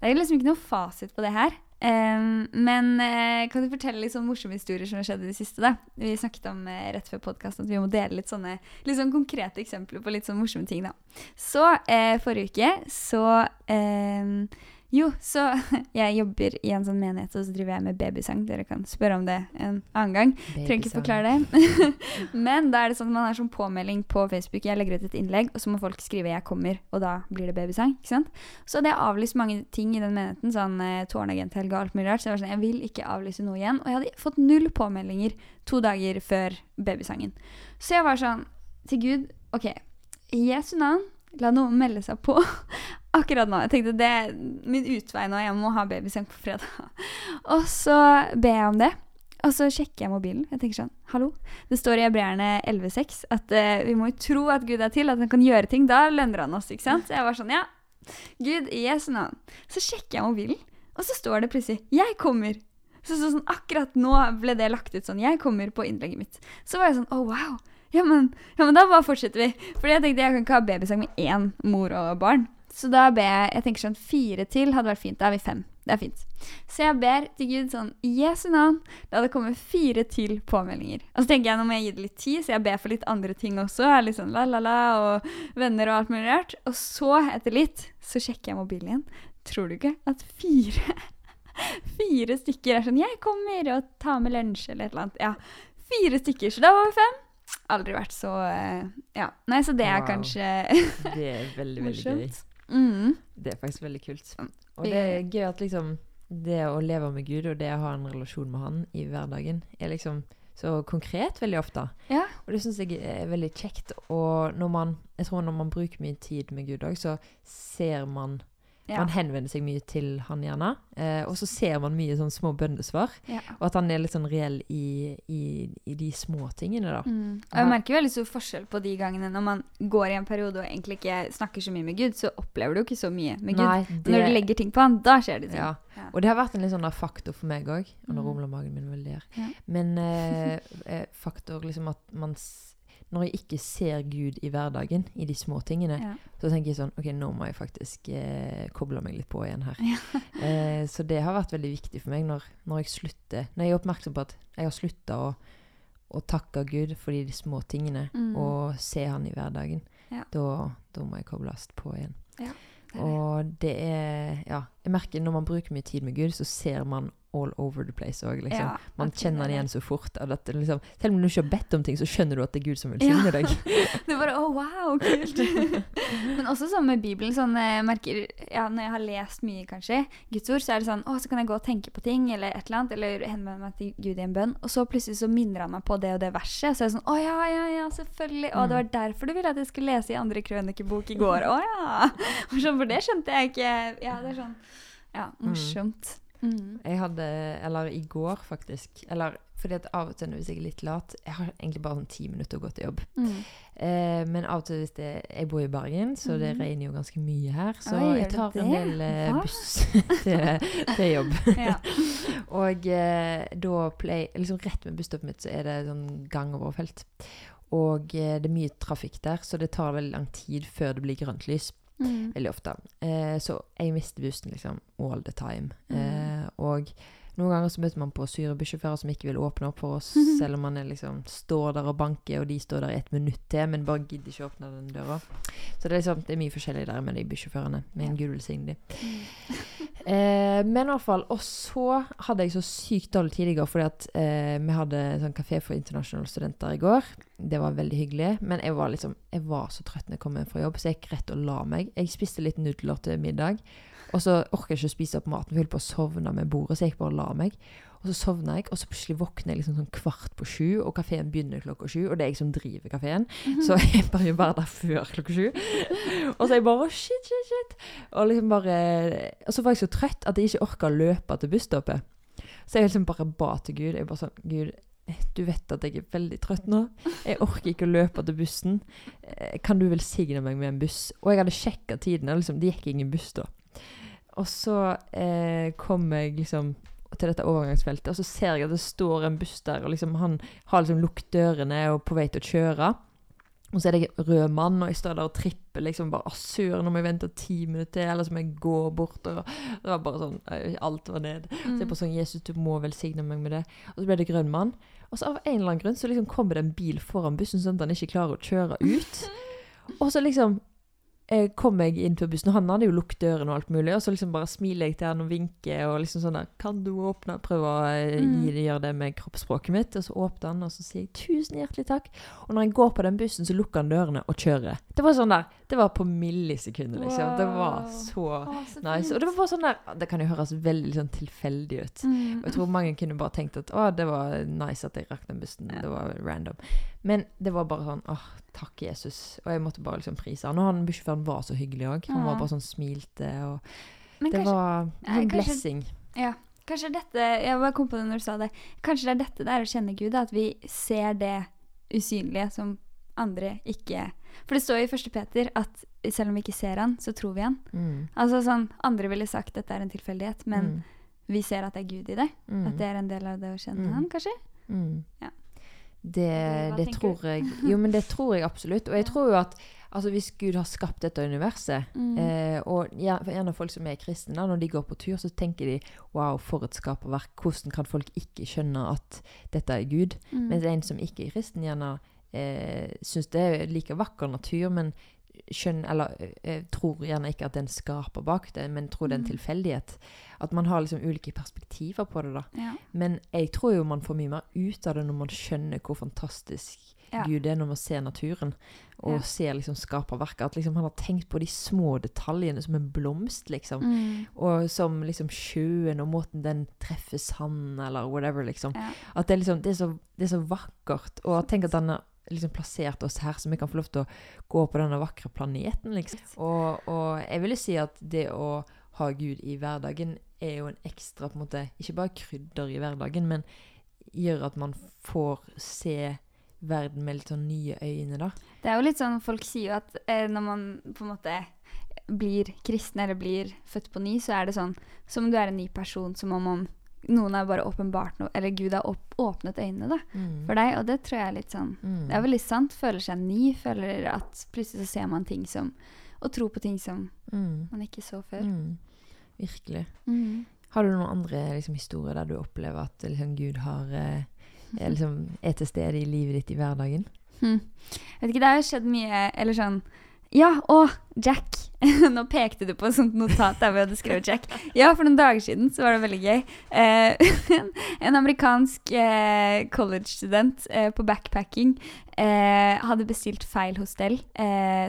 det er jo liksom ikke noe fasit på det her. Um, men eh, kan du fortelle litt sånn morsomme historier som har skjedd i det siste? da? Vi snakket om eh, rett før podkasten at vi må dele litt sånne litt sånn konkrete eksempler på litt sånn morsomme ting. da. Så eh, forrige uke så em, Jo, så jeg jobber i en sånn menighet, og så driver jeg med babysang. Dere kan spørre om det en annen gang. Trenger ikke forklare det. Men da er det sånn at man har sånn påmelding på Facebook. Jeg legger ut et innlegg, og så må folk skrive 'jeg kommer', og da blir det babysang. ikke sant? Så hadde jeg avlyst mange ting i den menigheten, sånn eh, tårnagenthelg og alt mulig rart. Så jeg var sånn, jeg vil ikke avlyse noe igjen. Og jeg hadde fått null påmeldinger to dager før babysangen. Så jeg var sånn til Gud OK, i Jesu navn, la noen melde seg på. Akkurat nå. Jeg tenkte det er min utvei nå. Jeg må ha babysang på fredag. Og så ber jeg om det. Og så sjekker jeg mobilen. Jeg tenker sånn, hallo? Det står i Hebreerne 11,6 at uh, vi må jo tro at Gud er til, at han kan gjøre ting. Da lønner han oss, ikke sant? Så jeg var sånn, ja, Gud, i Jesu navn. Så sjekker jeg mobilen, og så står det plutselig 'Jeg kommer'. Så, så sånn, akkurat nå ble det lagt ut sånn 'Jeg kommer' på innlegget mitt. Så var jeg sånn 'Å, wow'. Ja men, ja, men da bare fortsetter vi. Fordi jeg tenkte jeg kan ikke ha babysang med én mor og barn. Så da ber jeg jeg tenker sånn fire til hadde vært fint. Da er vi fem. Det er fint. Så jeg ber til Gud sånn i Jesu navn, la det komme fire til påmeldinger. Og så tenker jeg nå må jeg gi det litt tid, så jeg ber for litt andre ting også. Jeg er litt sånn la-la-la og venner og alt mulig rart. Og så, etter litt, så sjekker jeg mobilen igjen. Tror du ikke at fire Fire stykker er sånn 'Jeg kommer og tar med lunsj', eller et eller annet. Ja, fire stykker. Så da var vi fem. Aldri vært så eh, Ja. Nei, så det er Wow. kanskje Det er veldig, veldig gøy. Mm. Det er faktisk veldig kult. Og det er gøy at liksom det å leve med Gud og det å ha en relasjon med Han i hverdagen, er liksom så konkret veldig ofte. Ja. Og det syns jeg er veldig kjekt. Og når man, jeg tror når man bruker mye tid med Gud òg, så ser man Ja. Man henvender seg mye til han gjerne. Eh, og så ser man mye sånn små bøndesvar. ja. Og at han er litt sånn reell i, i, i de små tingene, da. Mm. Og jeg merker veldig stor forskjell på de gangene når man går i en periode og egentlig ikke snakker så mye med Gud, så opplever du ikke så mye med Gud. Nei, det... Når du legger ting på han, da skjer det ting. Ja. Ja. Og det har vært en litt sånn faktor for meg òg. Og nå Mm. rumler magen min veldig. Ja. Men eh, eh, faktor liksom at man Når jeg ikke ser Gud i hverdagen, i de små tingene, Ja. så tenker jeg sånn OK, nå må jeg faktisk eh, koble meg litt på igjen her. Ja. eh, så det har vært veldig viktig for meg når, når jeg slutter Når jeg er oppmerksom på at jeg har slutta å, å takke Gud for de små tingene, Mm. og se Han i hverdagen. Ja. Da, da må jeg kobles på igjen. Det det. Og det er Ja, jeg merker når man bruker mye tid med Gud, så ser man all over the place òg, liksom. Ja, man kjenner han igjen så fort. At det liksom, selv om du ikke har bedt om ting, så skjønner du at det er Gud som vil Ja. deg. Det er bare å, wow, kult. Men også sånn med Bibelen. Sånn, jeg merker, ja, når jeg har lest mye, kanskje, Guds ord, så er det sånn å, så kan jeg gå og tenke på ting, eller et eller annet, eller henvende meg til Gud i en bønn, og så plutselig så minner han meg på det og det verset. Så er det sånn å ja, ja, ja, selvfølgelig. Å, det var derfor du ville at jeg skulle lese i andre krønikebok i går. Å ja. For det skjønte jeg ikke. Ja, det er sånn Ja, morsomt. Mm. Jeg hadde Eller i går, faktisk. Eller fordi at av og til hvis jeg er litt lat Jeg har egentlig bare sånn ti minutter å gå til jobb. Mm. Eh, men av og til hvis det Jeg bor i Bergen, så det Mhm. regner jo ganske mye her. Så Oi, jeg tar en del eh, buss til, til jobb. Ja. Og eh, da play, liksom rett ved busstoppet mitt så er det sånn gangoverfelt. Og eh, det er mye trafikk der, så det tar veldig lang tid før det blir grønt lys. Mm. Veldig ofte. Eh, så jeg mister bussen liksom all the time. Mm. Eh, og noen ganger så møter man på sure bussjåfører som ikke vil åpne opp for oss, Mhm. selv om man er liksom står der og banker, og de står der i et minutt til, men bare gidder ikke åpne den døra. Så det er, liksom, det er mye forskjellig der med de bussjåførene. Med en gud velsigne de. Eh, men i hvert fall, og så hadde jeg så sykt dårlig tid i går, fordi at eh, vi hadde sånn kafé for internasjonale studenter i går. Det var veldig hyggelig, men jeg var liksom, jeg var så trøtt når jeg kom hjem fra jobb, så jeg gikk rett og la meg. Jeg spiste litt nudler til middag, og så orker jeg ikke å spise opp maten, for jeg holdt på å sovne med bordet, så jeg gikk bare og la meg. Og så sovna jeg, og så plutselig våkner jeg liksom sånn kvart på sju, og kafeen begynner klokka sju, og det er jeg som driver kafeen, så jeg bare jo være der før klokka sju. Og så er jeg bare shit, shit, shit. Og liksom bare Og så var jeg så trøtt at jeg ikke orka å løpe til busstoppet. Så jeg liksom bare ba til Gud. Jeg bare sånn Gud, du vet at jeg er veldig trøtt nå. Jeg orker ikke å løpe til bussen. Eh, Kan du velsigne meg med en buss? Og jeg hadde sjekka tiden, liksom, det gikk ingen buss da. Og så eh, kom jeg liksom til dette overgangsfeltet, og så ser jeg at det står en buss der, og liksom han har liksom lukket dørene og på vei til å kjøre. Og så er det en rød mann, og jeg står der og tripper liksom bare Å, søren, nå må jeg vente ti minutter til, eller så må jeg gå bort. Og det var bare sånn Alt var ned. Så jeg bare sånn Jesus, du må velsigne meg med det. Og så ble det grønn mann. Og så av en eller annen grunn så liksom kommer det en bil foran bussen sånn at han ikke klarer å kjøre ut. Og så liksom eh, kom jeg inn på bussen, og han hadde jo lukket døren og alt mulig, og så liksom bare smiler jeg til han og vinker og liksom sånn der Kan du åpne? Prøve å eh, Mm. gjøre det med kroppsspråket mitt. Og så åpner han, og så sier jeg tusen hjertelig takk. Og når jeg går på den bussen, så lukker han dørene og kjører. Det var sånn der Det var på millisekunder, liksom. Det var så Å, så nice. Og det var bare sånn der Det kan jo høres veldig sånn tilfeldig ut. Mm. Og jeg tror mange kunne bare tenkt at å, det var nice at jeg rakk den bussen. Ja. Det var random. Men det var bare sånn åh, takk Jesus. Og jeg måtte bare liksom prise han. Og han bussjåføren var så hyggelig òg. Han var bare sånn smilte og Men Det kanskje, var Nei, en kanskje- blessing. ja, kanskje dette Jeg bare kom på det når du sa det. Kanskje det er dette det er å kjenne Gud, at vi ser det usynlige som andre ikke For det står jo i 1. Peter at selv om vi ikke ser han, så tror vi han. Mm. Altså sånn, Andre ville sagt at dette er en tilfeldighet, men mm. vi ser at det er Gud i det. Mm. At det er en del av det å kjenne Mm. han, kanskje? Mm. Ja. Det, det tror jeg Jo, men det tror jeg absolutt. Og jeg Ja. tror jo at altså hvis Gud har skapt dette universet, Mm. eh, og gjerne folk som er kristne, da, når de går på tur, så tenker de wow, for et skaperverk. Hvordan kan folk ikke skjønne at dette er Gud? Mm. Mens en som ikke er kristen, gjerne eh, syns det er like vakker natur, men skjønner, eller eh, tror gjerne ikke at er skaper bak det, men tror det er en Mm. tilfeldighet. At man har liksom ulike perspektiver på det. da. ja. Men jeg tror jo man får mye mer ut av det når man skjønner hvor fantastisk Ja. Gud er når man ser naturen, og Ja. ser liksom skaperverket. At liksom han har tenkt på de små detaljene som en blomst, liksom. Mm. Og som liksom sjøen og måten den treffer sand, eller whatever, liksom. ja. At det liksom, det er så, det er så vakkert. Og tenk at han har liksom plassert oss her, så vi kan få lov til å gå på denne vakre planeten, liksom. Og, og jeg ville si at det å ha Gud i hverdagen er jo en ekstra, på en måte, ikke bare krydder i hverdagen, men gjør at man får se verden med litt sånn nye øyne, da. Det er jo litt sånn, Folk sier jo at eh, når man på en måte blir kristen eller blir født på ny, så er det sånn som om du er en ny person. Som om, om noen har bare åpenbart noe Eller Gud har åp åpnet øynene da, for deg. Og det tror jeg er litt sånn Mm. Det er veldig sant. Føler seg ny. Føler at plutselig så ser man ting som Og tror på ting som Mm. man ikke så før. Mm. Virkelig. Mm. Har du noen andre liksom, historier der du opplever at liksom, Gud har, eh, er, liksom, er til stede i livet ditt i hverdagen? Hm. Jeg vet ikke, det har jo skjedd mye Eller sånn Ja, å, Jack! Nå pekte du på et sånt notat der vi hadde skrevet Jack. Ja, for noen dager siden så var det veldig gøy. Eh, en, amerikansk eh, college-student eh, på backpacking hadde bestilt feil hostell,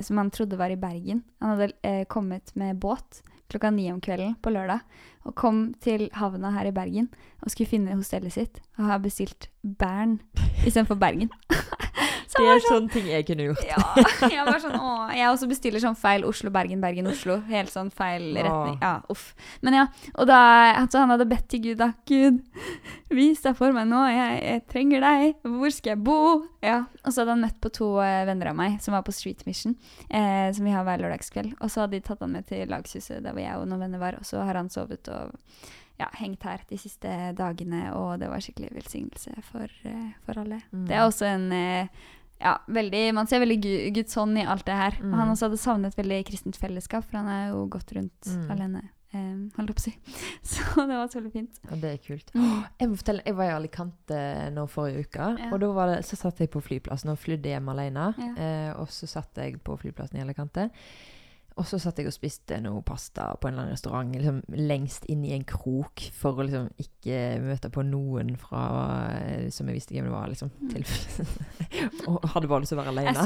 som han trodde var i Bergen. Han hadde kommet med båt klokka ni om kvelden på lørdag, og kom til havna her i Bergen og skulle finne hostellet sitt, og har bestilt Bern istedenfor Bergen. Så Det er sånn, sånne ting jeg kunne gjort. ja, jeg var sånn, å, jeg også bestiller sånn feil Oslo, Bergen, Bergen, Oslo. Helt sånn feil retning. Ja, uff. Men ja, og da, altså han hadde bedt til Gud da, Gud, vis deg for meg nå, jeg, jeg trenger deg, hvor skal jeg bo? Ja, og så hadde han møtt på to eh, venner av meg som var på Street Mission, eh, som vi har hver lørdagskveld. Og så hadde de tatt han med til lagshuset der hvor jeg og noen venner var, og så har han sovet og ja, hengt her de siste dagene, og det var skikkelig velsignelse for, eh, for alle. Mm. Det er også en eh, ja, veldig, Man ser veldig Gu- Guds hånd i alt det her. Og han Mm. også hadde savnet veldig kristent fellesskap, for han er jo gått rundt Mm. alene. Um, holdt på å si. Så det var så veldig fint. Ja, det er kult. Mm. Jeg fortelle, jeg var i Alicante nå forrige uke, Ja. og da var det, så satt jeg på flyplassen og flydde hjem alene. Ja. Eh, og så satt jeg på flyplassen i Alicante. Og så satt jeg og spiste noe pasta på en eller annen restaurant liksom lengst inn i en krok for å liksom ikke møte på noen fra eh, som jeg visste hvem det var. liksom Mm. til, Og hadde bare lyst til å være alene.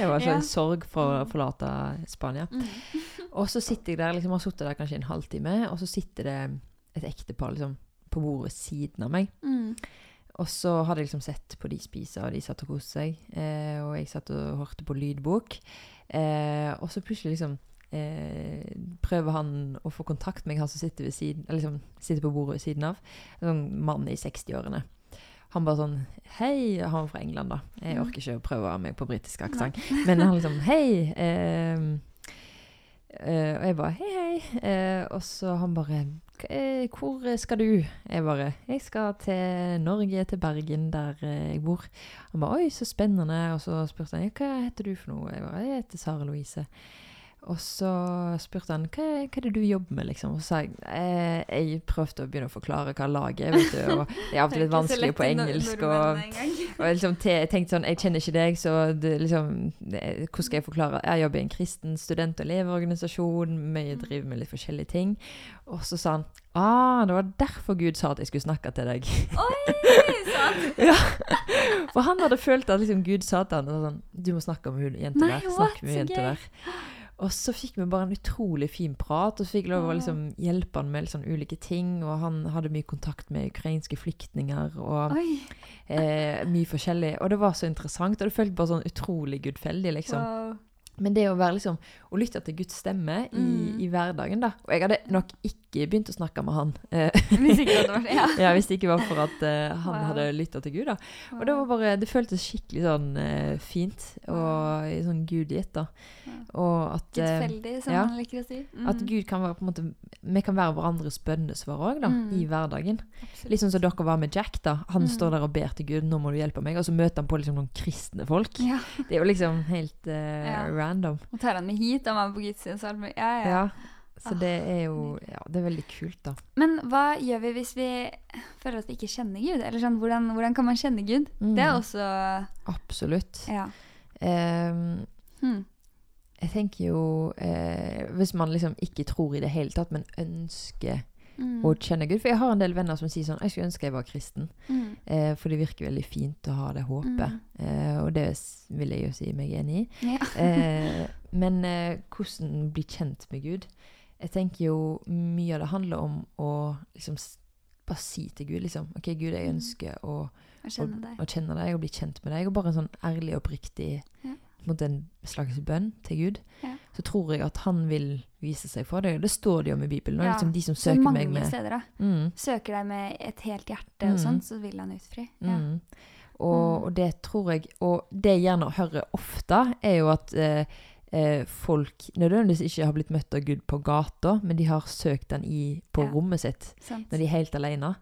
Jeg var så Ja. sorg for å forlate Spania. Mm. Og så sitter jeg der, liksom har sittet der kanskje en halvtime, og så sitter det et ektepar liksom på bordet siden av meg. Mm. Og så hadde jeg liksom sett på de spise, og de satt og koste seg. Eh, og jeg satt og hørte på lydbok. Eh, og så plutselig liksom eh, prøver han å få kontakt med han som sitter, ved siden, liksom, sitter på bordet ved siden av. En sånn mann i 60-årene. Han bare sånn Hei Han var fra England, da. Jeg Mm. orker ikke å prøve meg på britisk aksent. Men han liksom Hei. Eh, og jeg bare Hei, hei. Eh, og så han bare eh, Hvor skal du? Jeg bare Jeg skal til Norge, til Bergen, der eh, jeg bor. Han bare Oi, så spennende. Og så spurte han hva heter du for noe. Jeg bare Jeg heter Sara Louise. Og så spurte han hva, hva er det du jobber med, liksom. Og så sa jeg eh, jeg prøvde å begynne å forklare hva laget er, vet du. Og det er av og til litt vanskelig på engelsk. Og, og liksom te, jeg tenkte sånn Jeg kjenner ikke deg, så det, liksom det, Hvordan skal jeg forklare? Jeg jobber i en kristen student- og elevorganisasjon. Vi driver med litt forskjellige ting. Og så sa han Ah, det var derfor Gud sa at jeg skulle snakke til deg. Oi, sant! ja. For han hadde følt at liksom Gud sa til han sånn Du må snakke med hun jenta der. Snakk med hun jenta der. Og så fikk vi bare en utrolig fin prat, og så fikk jeg lov å liksom hjelpe han med sånn ulike ting. Og han hadde mye kontakt med ukrainske flyktninger og eh, mye forskjellig. Og det var så interessant, og det føltes bare sånn utrolig gudfeldig, liksom. wow. Men det å liksom Å lytte til Guds stemme i, Mm. i hverdagen, da. Og jeg hadde nok ikke begynt å snakke med han eh, Hvis ikke det var ja. ja, hvis det ikke var for at uh, han Wow. hadde lytta til Gud, da. Og det var bare Det føltes skikkelig sånn uh, fint og sånn gudgitt, da. Ja. Og at eh, Gudfeldig, som ja. man liker å si. Mm. at Gud kan være på en måte Vi kan være hverandres bønnesvar òg, da, Mm. i hverdagen. Absolutt. Litt sånn som dere var med Jack, da. Han Mm. står der og ber til Gud 'Nå må du hjelpe meg', og så møter han på liksom noen kristne folk. Ja, Det er jo liksom helt uh. Random. og tar han med hit, og man på og alt. Ja, ja. Ja. Så Ah, det er jo Ja, det er veldig kult, da. Men hva gjør vi hvis vi føler at vi ikke kjenner Gud? Eller sånn, hvordan, hvordan kan man kjenne Gud? Mm. Det er også Absolutt. Ja. Um, Hmm. jeg tenker jo eh, Hvis man liksom ikke tror i det hele tatt, men ønsker Mm. og kjenne Gud For jeg har en del venner som sier sånn Jeg skulle ønske jeg var kristen. Mm. Eh, for det virker veldig fint å ha det håpet. Mm. Eh, og det vil jeg jo si meg enig i. Ja. Eh, men eh, hvordan bli kjent med Gud? Jeg tenker jo mye av det handler om å liksom bare si til Gud liksom OK, Gud, jeg Mm. ønsker å, Å kjenne deg. å kjenne deg og bli kjent med deg. Og bare en sånn ærlig og oppriktig Ja. mot en slags bønn til Gud. Ja. Så tror jeg at han vil vise seg for deg. Det står det jo om i Bibelen. Ja, liksom de som søker mange meg med steder, da. mm, Søker deg med et helt hjerte Mm. og sånn, så vil han utfri. Ja. mm. Og, Mm. og det tror jeg Og det jeg gjerne hører ofte, er jo at eh, eh, folk nødvendigvis ikke har blitt møtt av Gud på gata, men de har søkt den i, på Ja. rommet sitt Sant. når de er helt alene.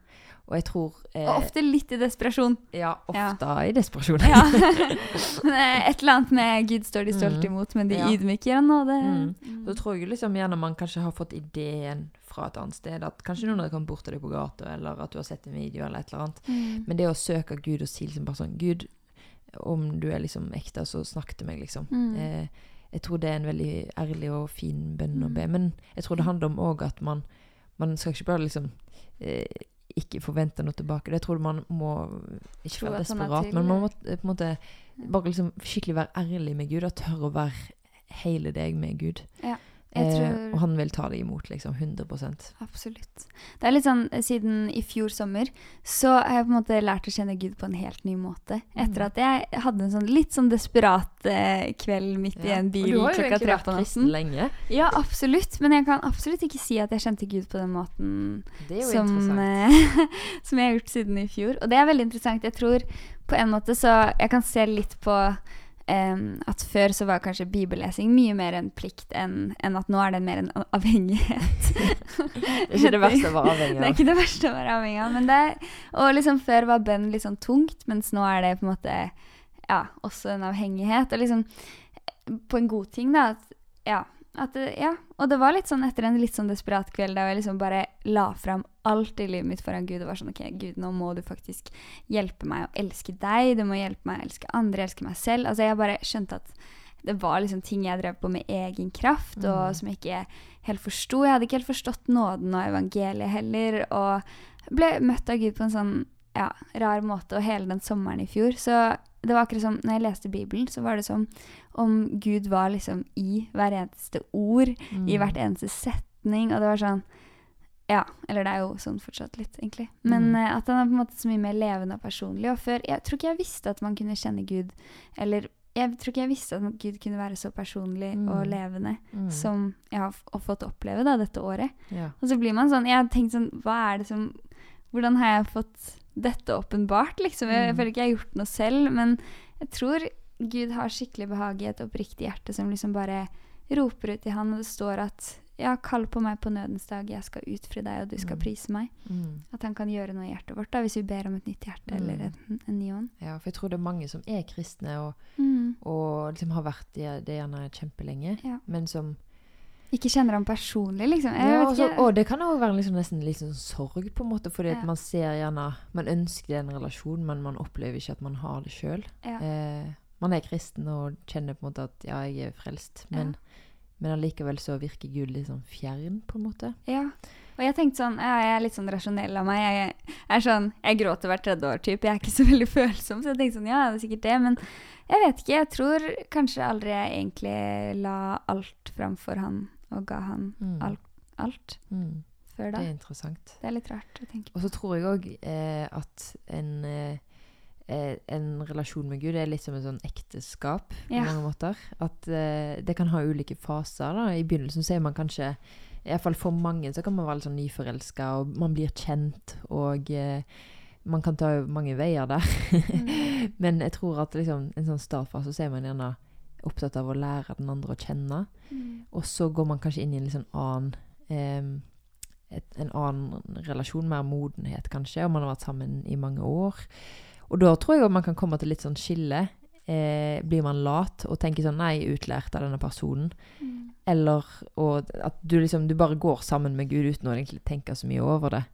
Og jeg tror eh, Og ofte litt i desperasjon. Ja, Ja. ofte i desperasjon. Ja. Eh, et eller annet med Gud står de stolt Mm. imot, men de Ja. ydmyker av nåde. Mm. Mm. Så tror jeg liksom gjerne man kanskje har fått ideen fra et annet sted. At kanskje noen har kommet bort til deg på gata, eller at du har sett en video, eller et eller annet. Mm. Men det å søke Gud og si liksom bare sånn Gud, om du er liksom ekte, så snakk til meg, liksom. Mm. Eh, jeg tror det er en veldig ærlig og fin bønn å Mm. be. Men jeg tror det handler om òg at man, man skal ikke bare liksom eh, ikke forvente noe tilbake. Det tror du man må Ikke Tro være at er desperat, til, men man må eh, på en måte bare liksom skikkelig være ærlig med Gud og tørre å være hele deg med Gud. Ja, Eh, tror- og han vil ta det imot, liksom. 100% Absolutt. Det er litt sånn, eh, Siden i fjor sommer så har jeg på en måte lært å kjenne Gud på en helt ny måte. Etter Mm. at jeg hadde en sånn litt sånn desperat eh, kveld midt i en bil klokka tre på kristen natten. lenge. Ja, absolutt. Men jeg kan absolutt ikke si at jeg kjente Gud på den måten Det jo som, eh, som jeg har gjort siden i fjor. Og det er veldig interessant. Jeg tror på en måte så Jeg kan se litt på em, at før så var kanskje bibellesing mye mer en plikt enn en at nå er det mer en avhengighet. Det er ikke det verste å være avhengig Det er ikke det verste å være avhengig av. Men det og liksom før var bønn litt sånn tungt, mens nå er det på en måte ja, også en avhengighet. Og liksom på en god ting, da. At, ja, det, ja. Og det var litt sånn etter en litt sånn desperat kveld da jeg liksom bare la fram alt i livet mitt foran Gud og var sånn OK, Gud, nå må du faktisk hjelpe meg å elske deg. Du må hjelpe meg å elske andre, elske meg selv. Altså jeg bare skjønte at det var liksom ting jeg drev på med egen kraft, og Mm. som jeg ikke helt forsto. Jeg hadde ikke helt forstått nåden og evangeliet heller, og ble møtt av Gud på en sånn ja, rar måte, og hele den sommeren i fjor. Så det var akkurat som når jeg leste Bibelen, så var det som om Gud var liksom i hver eneste ord, i Mm. hvert eneste setning, og det var sånn Ja, eller det er jo sånn fortsatt litt, egentlig. Men Mm. eh, at han er på en måte så mye mer levende og personlig. Og før Jeg tror ikke jeg visste at man kunne kjenne Gud. Eller jeg tror ikke jeg visste at Gud kunne være så personlig Mm. og levende Mm. som jeg har fått oppleve da, dette året. Ja. Og så blir man sånn Jeg har tenkt sånn Hva er det som Hvordan har jeg fått dette åpenbart, liksom? Jeg, jeg Mm. føler ikke jeg har gjort noe selv, men jeg tror Gud har skikkelig behag i et oppriktig hjerte som liksom bare roper ut i han, og det står at ja, kall på meg på nødens dag, jeg skal utfri deg, og du skal Mm. prise meg. Mm. At han kan gjøre noe i hjertet vårt da, hvis vi ber om et nytt hjerte eller Mm. en, en ny ånd. ja, for jeg tror det er mange som er kristne og, Mm. og liksom har vært det, det gjerne kjempelenge, Ja. men som Ikke kjenner ham personlig, liksom. Jeg ja, vet og, ikke. og det kan òg være liksom, nesten litt sånn sorg, på en måte, fordi Ja. man ser gjerne Man ønsker en relasjon, men man opplever ikke at man har det sjøl. Ja. Eh, man er kristen og kjenner på en måte at ja, jeg er frelst, men, men allikevel så virker Gud litt sånn fjern, på en måte. Ja. Og jeg tenkte sånn, ja, jeg er litt sånn rasjonell av meg. Jeg, er sånn, jeg gråter hvert tredje år, type. Jeg er ikke så veldig følsom, så jeg tenkte sånn, ja, det er sikkert det. Men jeg vet ikke. Jeg tror kanskje aldri jeg egentlig la alt framfor han og ga han Mm. alt, alt Mm. før da. Det er interessant. Det er litt rart å tenke på. Og så tror jeg òg eh, at en, eh, eh, en relasjon med Gud er litt som et sånn ekteskap på Ja. mange måter. At eh, det kan ha ulike faser. da. I begynnelsen så er man kanskje Iallfall for mange så kan man være litt sånn nyforelska, og man blir kjent, og eh, man kan ta mange veier der. Mm. Men jeg tror at liksom, en sånn startfase så er man gjerne opptatt av å lære den andre å kjenne. Mm. Og så går man kanskje inn i en litt sånn annen eh, et, En annen relasjon, mer modenhet kanskje, og man har vært sammen i mange år. Og da tror jeg at man kan komme til litt sånn skille. Eh, blir man lat og tenker sånn Nei, utlært av denne personen. Mm. Eller og at du liksom Du bare går sammen med Gud uten å egentlig tenke så mye over det.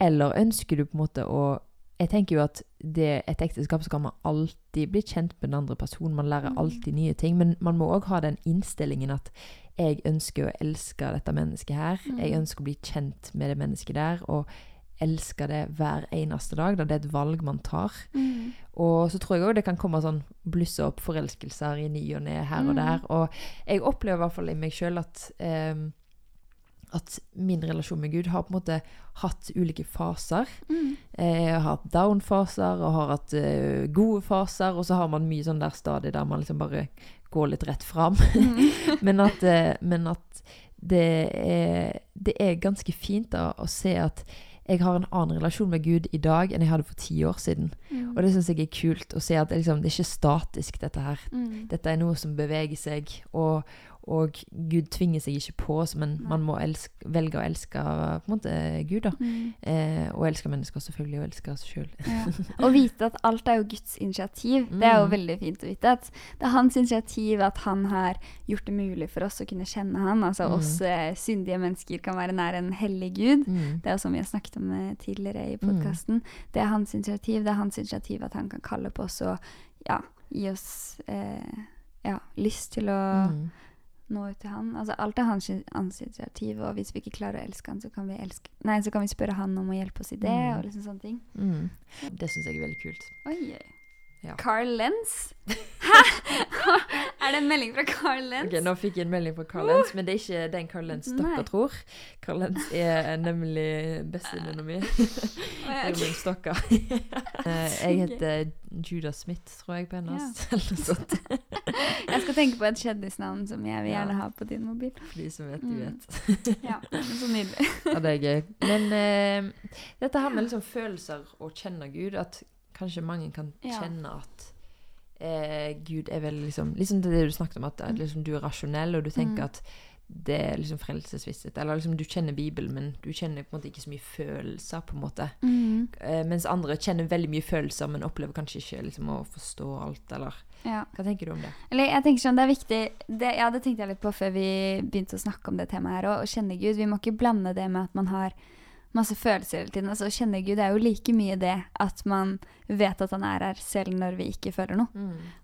Eller ønsker du på en måte å Jeg tenker jo at det, et ekteskap så kan man alltid bli kjent med den andre personen. Man lærer Mm. alltid nye ting. Men man må òg ha den innstillingen at jeg ønsker å elske dette mennesket her. Jeg Mm. ønsker å bli kjent med det mennesket der. Og elske det hver eneste dag. Da det er et valg man tar. Mm. Og så tror jeg òg det kan komme sånn blusse opp forelskelser i ny og ne her og Mm. der. Og jeg opplever i hvert fall i meg sjøl at ehm, at min relasjon med Gud har på en måte hatt ulike faser. Mm. Eh, Jeg har hatt down-faser og har hatt uh, gode faser, og så har man mye sånn der stadig der man liksom bare går litt rett fram. Mm. men at, eh, men at det, er, det er ganske fint da, å se at jeg har en annen relasjon med Gud i dag enn jeg hadde for ti år siden. Mm. Og det syns jeg er kult å se at det, liksom, det er ikke statisk, dette her. Mm. Dette er noe som beveger seg, og, og Gud tvinger seg ikke på oss, men man må elske, velge å elske måte Gud, da. Mm. Eh, og elske mennesker, selvfølgelig, og elske seg sjøl. Ja. Å vite at alt er jo Guds initiativ, det er jo Mm. veldig fint å vite. At det er hans initiativ at han har gjort det mulig for oss å kunne kjenne han. Altså Mm. oss eh, syndige mennesker kan være nær en hellig gud. Mm. Det er jo som vi har snakket om eh, tidligere i podkasten. Det er hans initiativ. Det er hans initiativ at han kan kalle på oss og ja, gi oss eh, ja, lyst til å Mm. Nå ut til han. Altså Alt er hans, initiativ, og hvis vi ikke klarer å elske han, så kan vi, elske, nei, så kan vi spørre han om å hjelpe oss i det. Mm. og liksom sånne ting. Mm. Det syns jeg er veldig kult. Oi, Oi. Ja. Carl Lenz? Hæ?! er det en melding fra Carl Lenz? Ok, Nå fikk jeg en melding fra Carl Lenz, men det er ikke den Carl Lenz dere Nei. tror. Carl Lenz er nemlig bestevenninna mi. Ja, er min stokker. Eh, jeg heter Judah Smith, tror jeg, på hennes. Eller noe sånt. Jeg skal tenke på et kjendisnavn som jeg vil gjerne ha på din mobil. For de som vet, de Mm. vet. Ja, Så nydelig. Ja, det er gøy. Men uh, dette her med liksom følelser og kjenne Gud, at kanskje mange kan kjenne at eh, Gud er veldig liksom Liksom det du snakket om, at eh, liksom, du er rasjonell, og du tenker Mm. at det er liksom frelsesvisshet. Eller liksom du kjenner Bibelen, men du kjenner på en måte ikke så mye følelser, på en måte. Mm. Eh, mens andre kjenner veldig mye følelser, men opplever kanskje ikke liksom å forstå alt, eller Ja. Hva tenker du om det? Eller jeg tenker sånn, det er viktig det, Ja, det tenkte jeg litt på før vi begynte å snakke om det temaet her. Å kjenne Gud. Vi må ikke blande det med at man har masse følelser hele tiden. Altså, Å kjenne Gud er jo like mye det at man vet at han er her selv når vi ikke føler noe.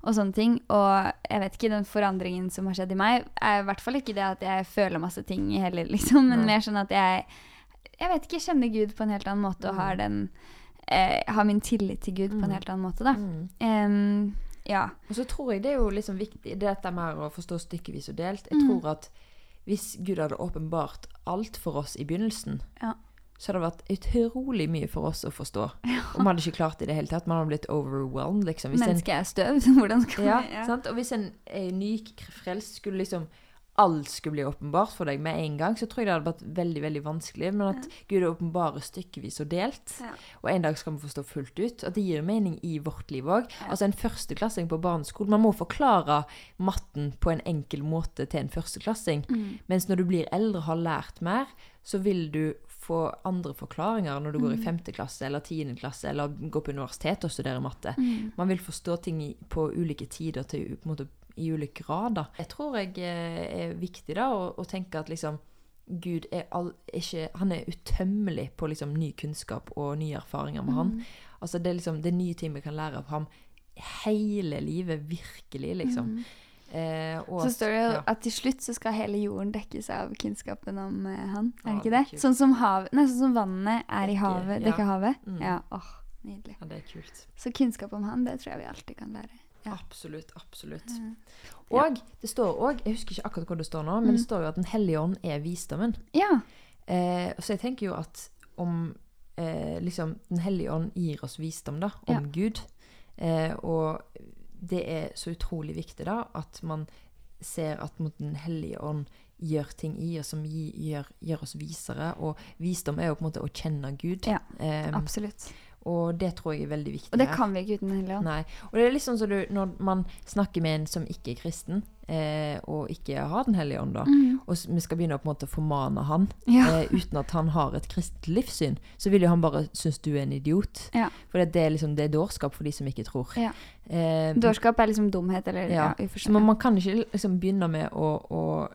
og sånne ting. Og jeg vet ikke, den forandringen som har skjedd i meg, er i hvert fall ikke det at jeg føler masse ting heller, liksom, men mm. mer sånn at jeg jeg vet ikke, kjenner Gud på en helt annen måte og har den eh, har min tillit til Gud på en Mm. helt annen måte, da. Mm. Em, ja. Og så tror jeg det er jo liksom viktig, dette med å forstå stykkevis og delt. Jeg Mm. tror at hvis Gud hadde åpenbart alt for oss i begynnelsen, Ja. Så hadde det vært utrolig mye for oss å forstå. Og man hadde ikke klart det i det hele tatt. Man hadde blitt overwhelmed, liksom. Mennesket er støv. Hvordan skal ja, vi ja. Og hvis en eh, ny frelst skulle liksom alt skulle bli åpenbart for deg med en gang, så tror jeg det hadde vært veldig veldig vanskelig. Men at Gud åpenbarer stykkevis og delt, Ja. og en dag skal vi forstå fullt ut. At det gir mening i vårt liv òg. Ja. Altså en førsteklassing på barneskolen Man må forklare matten på en enkel måte til en førsteklassing. Mm. Mens når du blir eldre og har lært mer, så vil du få andre forklaringer når du går i femte klasse eller tiende klasse eller går på universitet og studerer matte. Mm. Man vil forstå ting på ulike tider til, på måte, i ulike grader. Jeg tror jeg eh, er viktig da å, å tenke at liksom Gud er all, ikke Han er utømmelig på liksom ny kunnskap og nye erfaringer med Mm. han. Altså det er liksom det er nye ting vi kan lære av ham hele livet, virkelig, liksom. Mm. Eh, og Så står det jo ja. at til slutt så skal hele jorden dekkes av kunnskapen om eh, han. Er Ja, det ikke det det? Sånn som, hav, nei, sånn som vannet er i Dekker, havet, ja. dekker havet. Mm. Ja, åh, nydelig. Ja, det er kult. Så kunnskap om han, det tror jeg vi alltid kan lære. Ja. Absolutt, absolutt. Og det står òg, jeg husker ikke akkurat hvor det står nå, men Mm. det står jo at Den hellige ånd er visdommen. Ja. Eh, så jeg tenker jo at om eh, liksom Den hellige ånd gir oss visdom da, om Ja. Gud, eh, og det er så utrolig viktig da at man ser at mot Den hellige ånd gjør ting i oss som gir, gjør, gjør oss visere. Og visdom er jo på en måte å kjenne Gud. Ja, um, Absolutt. og det tror jeg er veldig viktig. Og det her. kan vi ikke uten Den hellige ånd. Nei. Og det er litt sånn som du, når man snakker med en som ikke er kristen, eh, og ikke ha Den hellige ånd, da, Mm. og vi skal begynne å på en måte formane han, Ja. eh, uten at han har et kristent livssyn, så vil jo han bare synes du er en idiot. Ja. For det er liksom det er dårskap for de som ikke tror. Ja. Eh, Dårskap er liksom dumhet eller Ja. så man, man kan ikke liksom begynne med å, å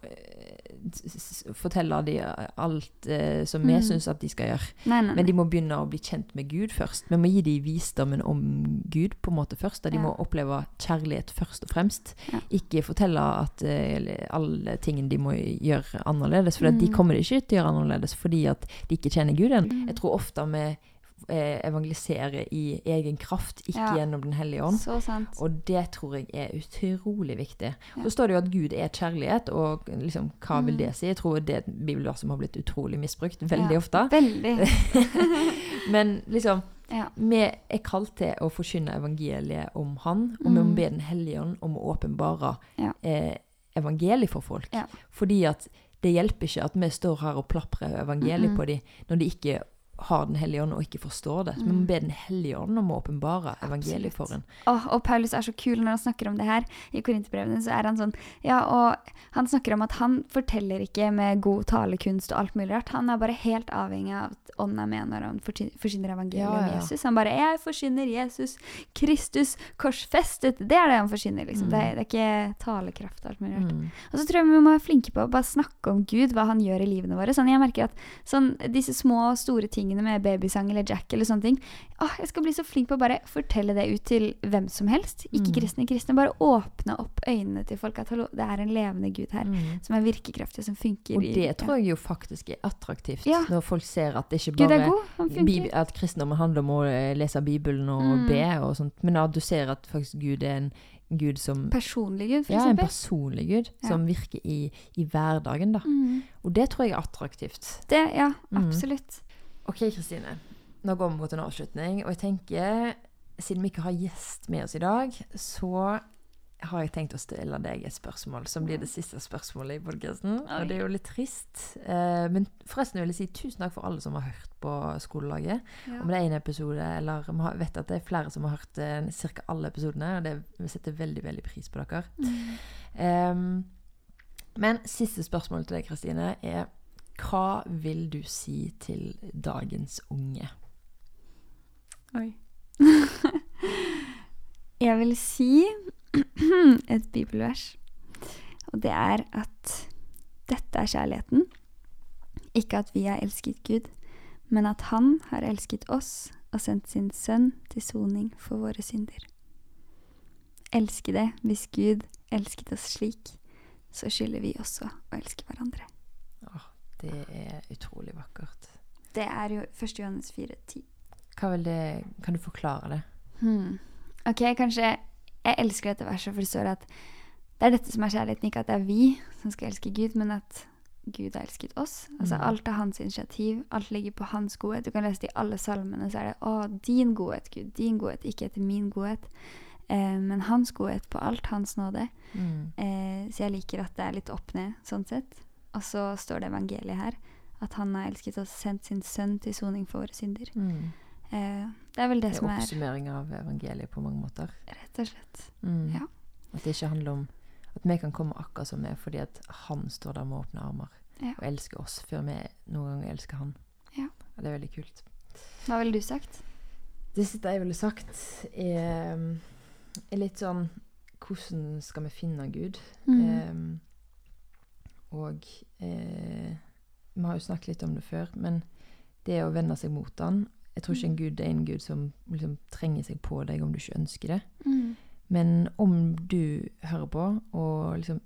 fortelle dem alt eh, som vi Mm. syns at de skal gjøre. Nei, nei, Men de må begynne å bli kjent med Gud først. Vi må gi dem visdommen om Gud på en måte først. Da de Ja. må oppleve kjærlighet først og fremst. Ja. Ikke fortelle at eh, alle tingene de må gjøre annerledes. For Mm. de kommer ikke til å gjøre annerledes fordi at de ikke kjenner Gud ennå. Mm. Jeg tror ofte vi eh, evangeliserer i egen kraft, ikke Ja. gjennom Den hellige ånd. Så sant. Og det tror jeg er utrolig viktig. Ja. Så står det jo at Gud er kjærlighet, og liksom, hva vil Mm. det si? Jeg tror det er et bibelvers som har blitt utrolig misbrukt veldig Ja. ofte. Veldig. Men liksom, Ja. vi er kalt til å forkynne evangeliet om Han, og vi må Mm. be Den hellige ånd om å åpenbare eh, evangeliet for folk. Fordi at det hjelper ikke at vi står her og plaprer evangeliet Mm-mm. på dem når de ikke har Den hellige ånd og ikke forstår det. Så vi må Mm. be Den hellige ånd om å åpenbare evangeliet for en. Åh, og Paulus er så kul når han snakker om det her. I Korinterbrevene så er han sånn Ja, og han snakker om at han forteller ikke med god talekunst og alt mulig rart. Han er bare helt avhengig av er med når han forsyner evangeliet Ja, om. Jesus. Han bare 'Jeg forsyner Jesus Kristus korsfestet'. Det er det han forsyner. liksom. Mm. Det, er, det er ikke talekraft og alt mulig rart. Mm. Og så tror jeg vi må være flinke på å bare snakke om Gud, hva han gjør i livene våre. Sånn, jeg merker at sånn, disse små og store tingene med babysang eller Jack eller sånne ting å, Jeg skal bli så flink på å bare fortelle det ut til hvem som helst. Ikke Mm. kristne kristne. Bare åpne opp øynene til folk. At hallo, det er en levende Gud her. Mm. Som er virkekraftig, som funker. Og i- det tror jeg jo faktisk er attraktivt, Ja. når folk ser at det ikke Gud bare. Bib at kristendommen handler om å eh, lese Bibelen og Mm. be og sånt, men at du ser at faktisk Gud er en Gud som Personlig Gud, for Ja, en personlig Gud Ja. som virker i, i hverdagen, da. Mm. Og det tror jeg er attraktivt. Det, ja. Mm. Absolutt. OK, Kristine. Nå går vi mot en avslutning, og jeg tenker, siden vi ikke har gjest med oss i dag, så har jeg tenkt å stille deg et spørsmål, som blir det siste spørsmålet i podkasten. Og det er jo litt trist. Eh, men forresten vil jeg si tusen takk for alle som har hørt på Skolelaget. Ja. Om det er én episode, eller vi vet at det er flere som har hørt eh, ca. alle episodene. Og det, vi setter veldig veldig pris på dere. Mm. Ehm, men siste spørsmål til deg, Kristine, er hva vil du si til dagens unge? Oi. jeg vil si et bibelvers. Og det er at dette er kjærligheten. Ikke at vi har elsket Gud, men at Han har elsket oss og sendt sin sønn til soning for våre synder. Elske det hvis Gud elsket oss slik, så skylder vi også å elske hverandre. Åh, det er utrolig vakkert. Det er jo 1. Johannes 4, 10. Hva vil det, kan du forklare det? Hmm. Ok, kanskje Jeg elsker dette verset, for det står at det er dette som er kjærligheten. Ikke at det er vi som skal elske Gud, men at Gud har elsket oss. Altså Mm. Alt er hans initiativ. Alt ligger på hans godhet. Du kan lese det i alle salmene, så er det 'Å, din godhet, Gud. Din godhet, ikke etter min godhet'. Eh, men hans godhet på alt, hans nåde. Mm. Eh, så jeg liker at det er litt opp ned, sånn sett. Og så står det evangeliet her. At han har elsket oss, sendt sin sønn til soning for våre synder. Mm. Eh, det er vel det, Det som er er oppsummering av evangeliet på mange måter. Rett og slett. Mm. Ja. At det ikke handler om at vi kan komme akkurat som vi er, fordi at han står der med åpne armer Ja. og elsker oss før vi noen ganger elsker han. Ja. Og det er veldig kult. Hva ville du sagt? Det siste jeg ville sagt, er, er litt sånn Hvordan skal vi finne Gud? Mm. Em, og eh, Vi har jo snakket litt om det før, men det å vende seg mot han Jeg tror ikke en gud er en gud som liksom trenger seg på deg om du ikke ønsker det. Mm. Men om du hører på og liksom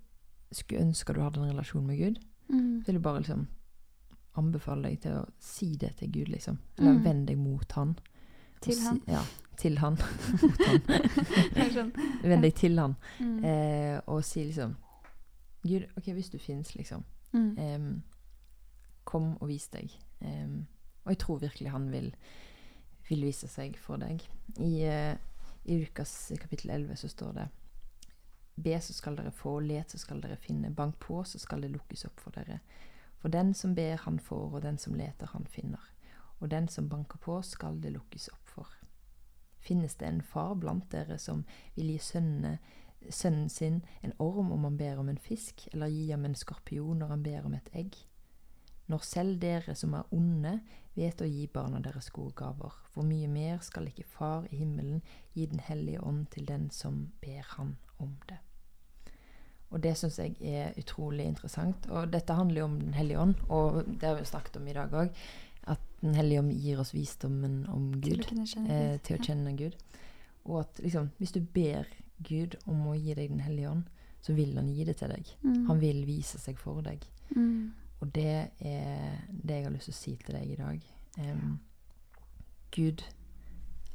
skulle ønske du hadde en relasjon med Gud, Mm. så vil jeg bare liksom anbefale deg til å si det til Gud, liksom. Eller Mm. vend deg mot han. Til si- han. Ja, til han. mot han. Sånn. Vend deg til han. Mm. Eh, og si liksom Gud, OK, hvis du fins, liksom. Mm. Em, kom og vis deg. Em, og jeg tror virkelig han vil, vil vise seg for deg. I, uh, I Lukas kapittel 11 så står det Be, så skal dere få, let, så skal dere finne, bank på, så skal det lukkes opp for dere. For den som ber, han får, og den som leter, han finner. Og den som banker på, skal det lukkes opp for. Finnes det en far blant dere som vil gi sønnene sønnen sin en orm om han ber om en fisk, eller gi ham en skorpion når han ber om et egg? Når selv dere som er onde, vet å gi barna deres gode gaver, hvor mye mer skal ikke Far i himmelen gi Den hellige ånd til den som ber Han om det? Og det syns jeg er utrolig interessant. Og dette handler jo om Den hellige ånd, og det har vi snakket om i dag òg. At Den hellige ånd gir oss visdommen om Til Gud å kunne kjenne eh, til å kjenne Gud. Og at liksom, hvis du ber Gud om å gi deg Den hellige ånd, så vil han gi det til deg. Mm. Han vil vise seg for deg. Mm. Og det er det jeg har lyst til å si til deg i dag. Em, Gud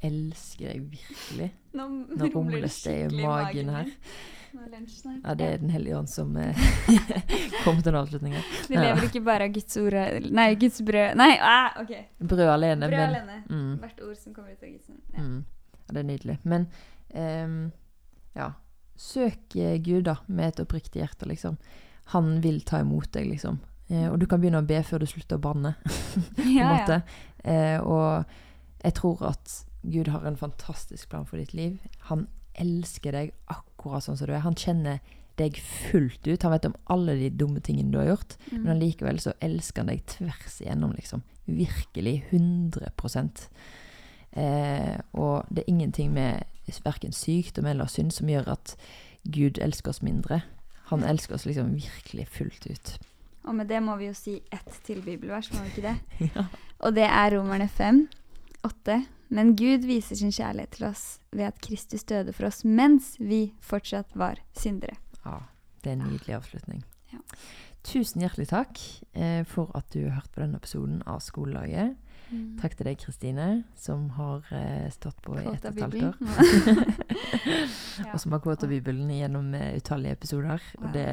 elsker deg virkelig. Nå, Nå rumles det i magen her. er. Ja, det er Den hellige ånd som kom kommer til en avslutning her. Vi lever ikke bare av Guds ord Nei, Guds brød Nei, ah, OK. Brød alene, Brød men alene. mm, Hvert ord som kommer ut av Guds munn. Ja. mm, ja, det er nydelig. Men um, ja, søk eh, Gud da, med et oppriktig hjerte, liksom. Han vil ta imot deg, liksom. Eh, og du kan begynne å be før du slutter å banne. på en Ja, måte. Eh, og jeg tror at Gud har en fantastisk plan for ditt liv. Han elsker deg akkurat sånn som du er. Han kjenner deg fullt ut. Han vet om alle de dumme tingene du har gjort, Mm. men allikevel så elsker han deg tvers igjennom, liksom. Virkelig. 100 eh, Og det er ingenting med verken sykdom eller synd som gjør at Gud elsker oss mindre. Han elsker oss liksom virkelig fullt ut. Og med det må vi jo si ett til bibelvers, må vi ikke det? Ja. Og det er Romerne 5, 8. Men Gud viser sin kjærlighet til oss ved at Kristus døde for oss mens vi fortsatt var syndere. Ja, det er en nydelig avslutning. Ja. Tusen hjertelig takk eh, for at du har hørt på denne episoden av Skolelaget. Mm. Takk til deg, Kristine, som har eh, stått på i ett og et halvt år. Og som har kvota Bibelen gjennom eh, utallige episoder. Wow. Og det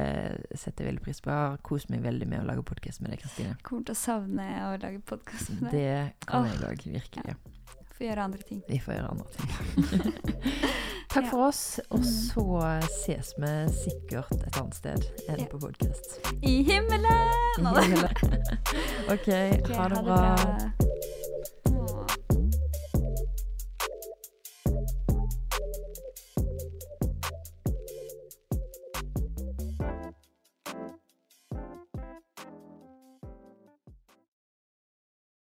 setter jeg veldig pris på. Jeg har kost meg veldig med å lage podkast med deg, Kristine. Kommer til å savne å lage podkast med deg. Det kan Åh. jeg òg, virkelig. Få gjøre andre ting. Vi får gjøre andre ting. Takk for oss, og så ses vi sikkert et annet sted enn Ja. på podkast. I himmelen! OK, ha det bra.